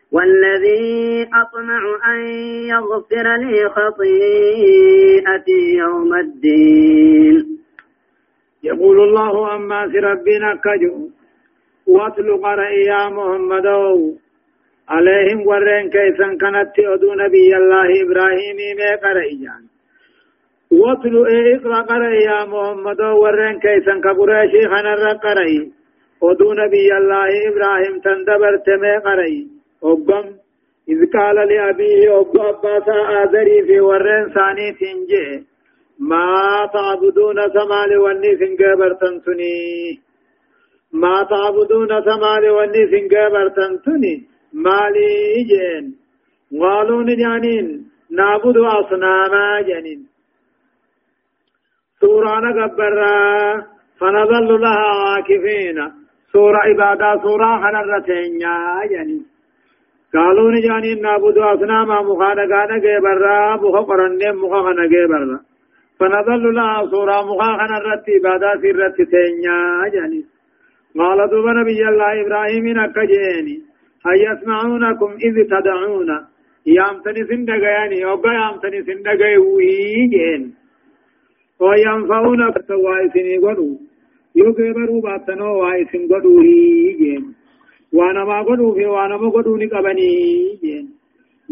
والذي أطمع أن يغفر لي خطيئتي يوم الدين. يقول الله أما ربنا كجو واتل قرأ يا محمد. عليهم ورين كيسا كانت أدو نبي الله إبراهيم ما قرأ جان واتل إقرأ قرأ يا محمد ورين كيسا كبراشي خنر قرأ أدو نبي الله إبراهيم تندبر تمي قرأ أبم إذ قال لأبيه أب أباسا آذري في ورين ثاني تنجي ما تعبدون سمال وني سنجابر تنتني ما تعبدون سمال وني سنجابر تنتني مالي جين قالوا نجانين نعبد أصناما جنين سورة نقبرا فنظل لها عاكفين سورة عبادة سورة حنرتين جنين قالوا نجاني نعبد أصناما مخانا كان جبرا مخا قرن مخا جبرا فنظل لها صورة مخا خنا الرت عبادات الرت تينيا جاني قال دوب نبي الله إبراهيم نكجيني هل يسمعونكم إذ تدعون يامتني سندقياني أوقا يامتني سندقي ويجين وينفعون بتوائسني قدو يوكبروا باتنو وائسن قدو هيجين وأنا ما قدو في وأنا ما قدو نقبني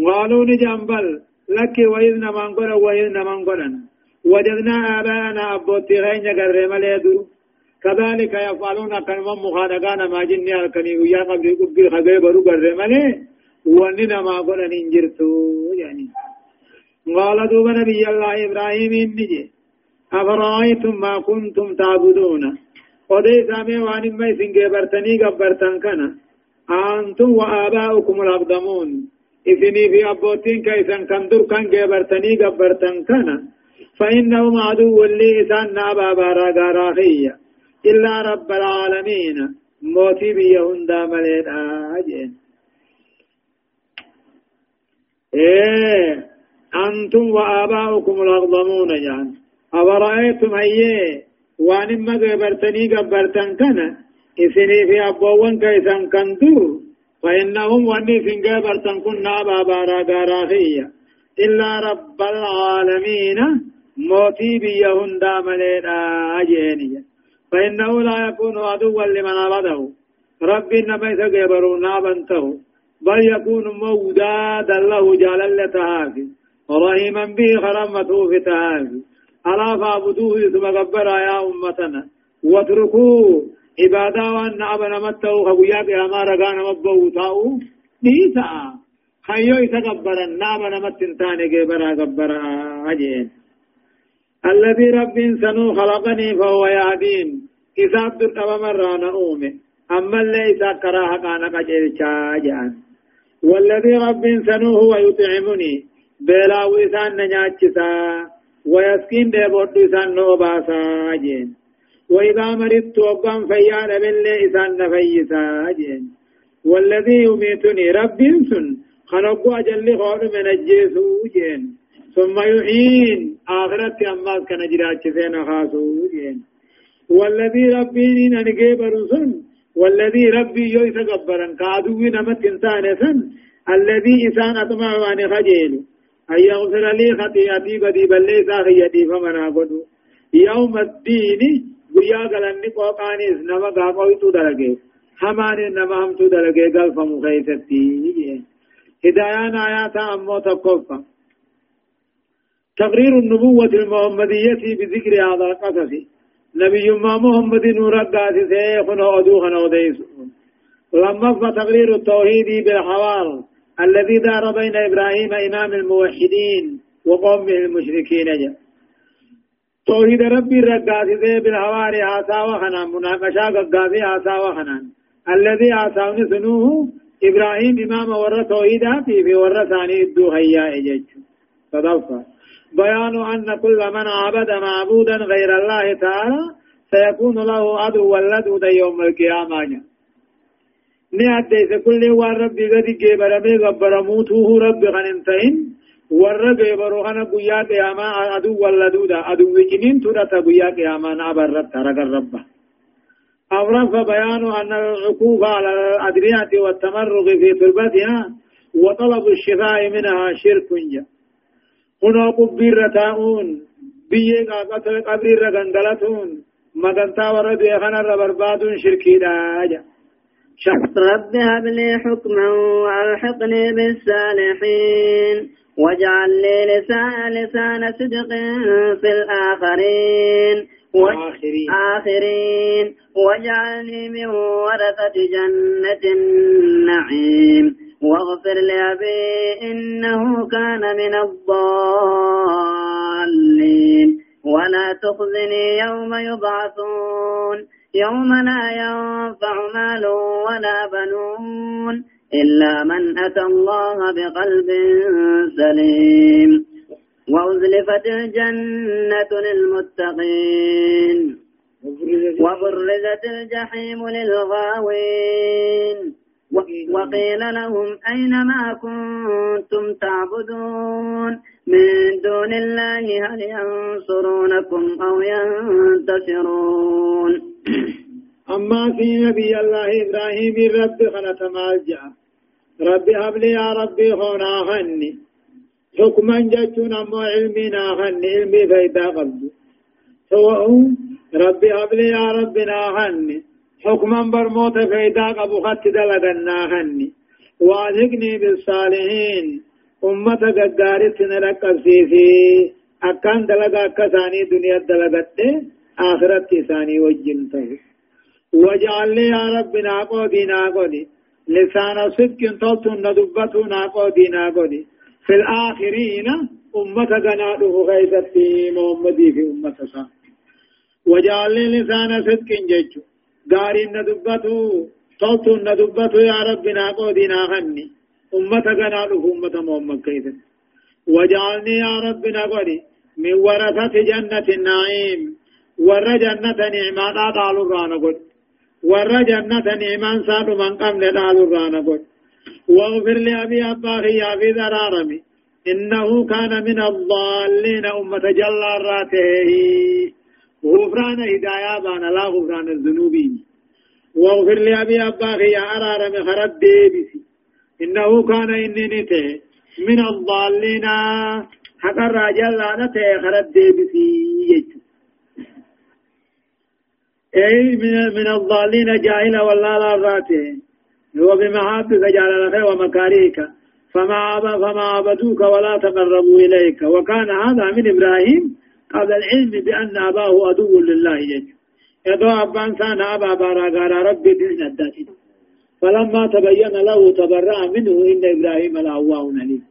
قالوا نجنبل لك وإذ نمان قد وإذ نمان قدن وجدنا آباءنا أبوتي غين قرر مليدو كذلك يفعلون كنما مخانقان ما جني الكني ويا قبل قبل خبيب قرر ملي وننا ما قدن انجرتو يعني قال دوب نبي الله إبراهيم إنجي أفرأيتم ما كنتم تعبدون ودي سامي وان ما سنجي برتني قبرتن كنا أنتم وآباؤكم الأقدمون. إذني في أبوتين كيسان كندر كان جبرتني قبرتن كان. فإنهم عدو لي إسان نابا بارا غاراخية إلا رب العالمين. موتي بيهن داملين آجين. إيه. أنتم وآباؤكم الأقدمون يعني أورأيتم أيه وان ما قبرتني قبرتن كان. إسني في أبوان كيسان كنتو فإنهم واني سنجا برتن كنا بابارا غاراخية إلا رب العالمين موتي بيهن داملين آجينية فإنه لا يكون عدوا لمن عبده. رب إنما يسقبروا نابنته. بل يكون مودادا له جلالا تهافي رحيما به خرمته في تهافي ألا فاعبدوه ثم قبر يا أمتنا. واتركوه. عبادة وان أبنا متو خبويا قياما رغانا مبو تاو نيسا خيو إسا قبرا نابنا متنتاني قبرا قبرا أجين. الذي رب سنو خلقني فهو يهدين. إذا عبد مرة نؤمن أما اللي إذا كراها كان قجل شاجعا. والذي رب سنو هو يطعمني. بلا وإسان نجاتشسا. ويسكين دي بود إسان نوباسا وإذا مرضت وقام فيان بالله إسان نفيسا والذي يميتني رب سن. خلقوا أجل خور من الجيسو جين. ثم يحين. آخرت أماس كان جراج سين خاسو جين. والذي ربي ننقي برسن والذي ربي يوي تقبرا كادوي نمت إنسان سن. الذي إنسان أطمع وأن خجيل. أن يغفر لي خطيئتي بدي بل ليس خيتي فمن يوم الدين guyyaa galanni qooqaanis nama gaafawtu dalage. Hamaanin nama hamtu dalage galfamu keeysatti هدايان آيات أمو تقفى تقرير النبوة المحمدية بذكر هذا القصص نبي ما محمد نور قاسي سيخن أدوخن وديسون لما تقرير التوحيد بالحوار الذي دار بين إبراهيم إمام الموحدين وقومه المشركين جاء توحيد ربي رقاسي بالحوار آسا وخنان مناقشا قاسي آسا وخنان. الذي آساون سنوه إبراهيم إمام ورى توحيدا في ورى ثاني الدو هيا إجج تضفى بيان أن كل من عبد معبودا غير الله تعالى سيكون له عدو ولد يوم القيامة. addeeyse kulli waan rabbi gadi geebarame gabbaramuutuhu rabbi kan hin ta'in warra geebaru kana guyyaa qiyaamaa aduu walladuudha. Aduwwi ciniin tudhata guyyaa qiyaamaa na abarratta ragan rabba. أورث بيان أن العقوق على الأدرية والتمرغ في تربتها وطلب الشفاء منها شرك جا هنا قبير تاؤون بيئة قتل قبير غنغلتون مغنتا ورد يخنا ربرباد شركي داجا رب هب لي حكما وألحقني بالصالحين واجعل لي لسان لسان صدق في الآخرين. آخرين. آخرين. واجعلني من ورثة جنة النعيم. واغفر لأبي إنه كان من الضالين. ولا تخزني يوم يبعثون. يوم لا ينفع مال ولا بنون. إلا من أتى الله بقلب سليم. وأزلفت الجنة للمتقين. وبرزت الجحيم للغاوين. وقيل لهم أين ما كنتم تعبدون؟ من دون الله هل ينصرونكم أو ينتصرون؟ أما في نبي الله إبراهيم رب خلت مالجا رب هب لي يا ربي هنا غني حكما جتون أما علمي ناغني علمي فيدا قبض سواء ربي هب لي يا ربي ناغني حكما برموت فيدا قبو خط دلقا ناغني واذقني بالصالحين أمة قدارت نرقب سيسي أكان دلقا كساني دنيا دلقت آخرت ثاني وجنته واجعل لي يا رب ناقودي ناقودي لسان صدق تلتن ندبته ناقودي ناقودي. في الآخرين أمة قناده غيثتي محمدي في أمة سا. واجعل لي لسان صدق جيجو. غاري ندبته تلتن ندبته يا رب ناقودي ناغني. أمة قناده أمة محمد كيثت واجعلني يا رب ناقودي. من ورثة جنة النعيم. ور جنة نعمان قالوا رانا قد. ور جنة نعمان سادو من قبل قالوا رانا قد. واغفر لأبي أباه يا في ذرارمي إنه كان من الضالين أمة جل راته غفران هدايا بان لا غفران الذنوب واغفر لأبي أباه يا أرارمي خرد ديبسي. إنه كان إني نته من الضالين. حق الرجال لا نته خرد ديبسي. يجو أي من الضالين جاهل والله لا راته هو بمحابك جعل ومكاريك فما فما عبدوك ولا تقربوا إليك. وكان هذا من إبراهيم قبل العلم بأن أباه عدو لله. يجب يدعو أبان سان أبا باراغار ربي دين الداتين فلما تبين له تبرأ منه إن إبراهيم لأواه عليم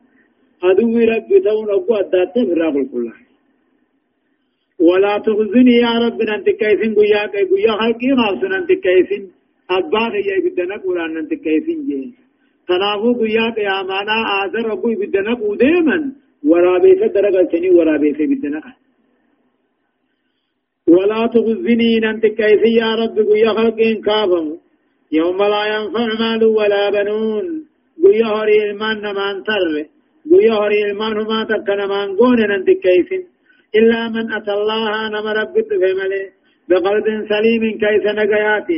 عدو ربي تون أبو الدات في الرغل كله. ولا تخزني يا رب أنت كيسين قيا قيا خلقي خاصن أنت كيسين أباغ يا بدنا قرآن أنت كيسين جي. تنافو قيا قيامانا آذر أبوي بدنا قوديما ورابيت درجة سني ورابيت بدنا ولا تخزني أنت كيسين يا رب قيا خلقين كافم يوم لا ينفع مال ولا بنون. قيا هري المان نمان تر. قيا هري المان ما تكنا مان قون أنت كيسين إلا من أتى الله نما رب فمله بقلب سليم كيس نقيات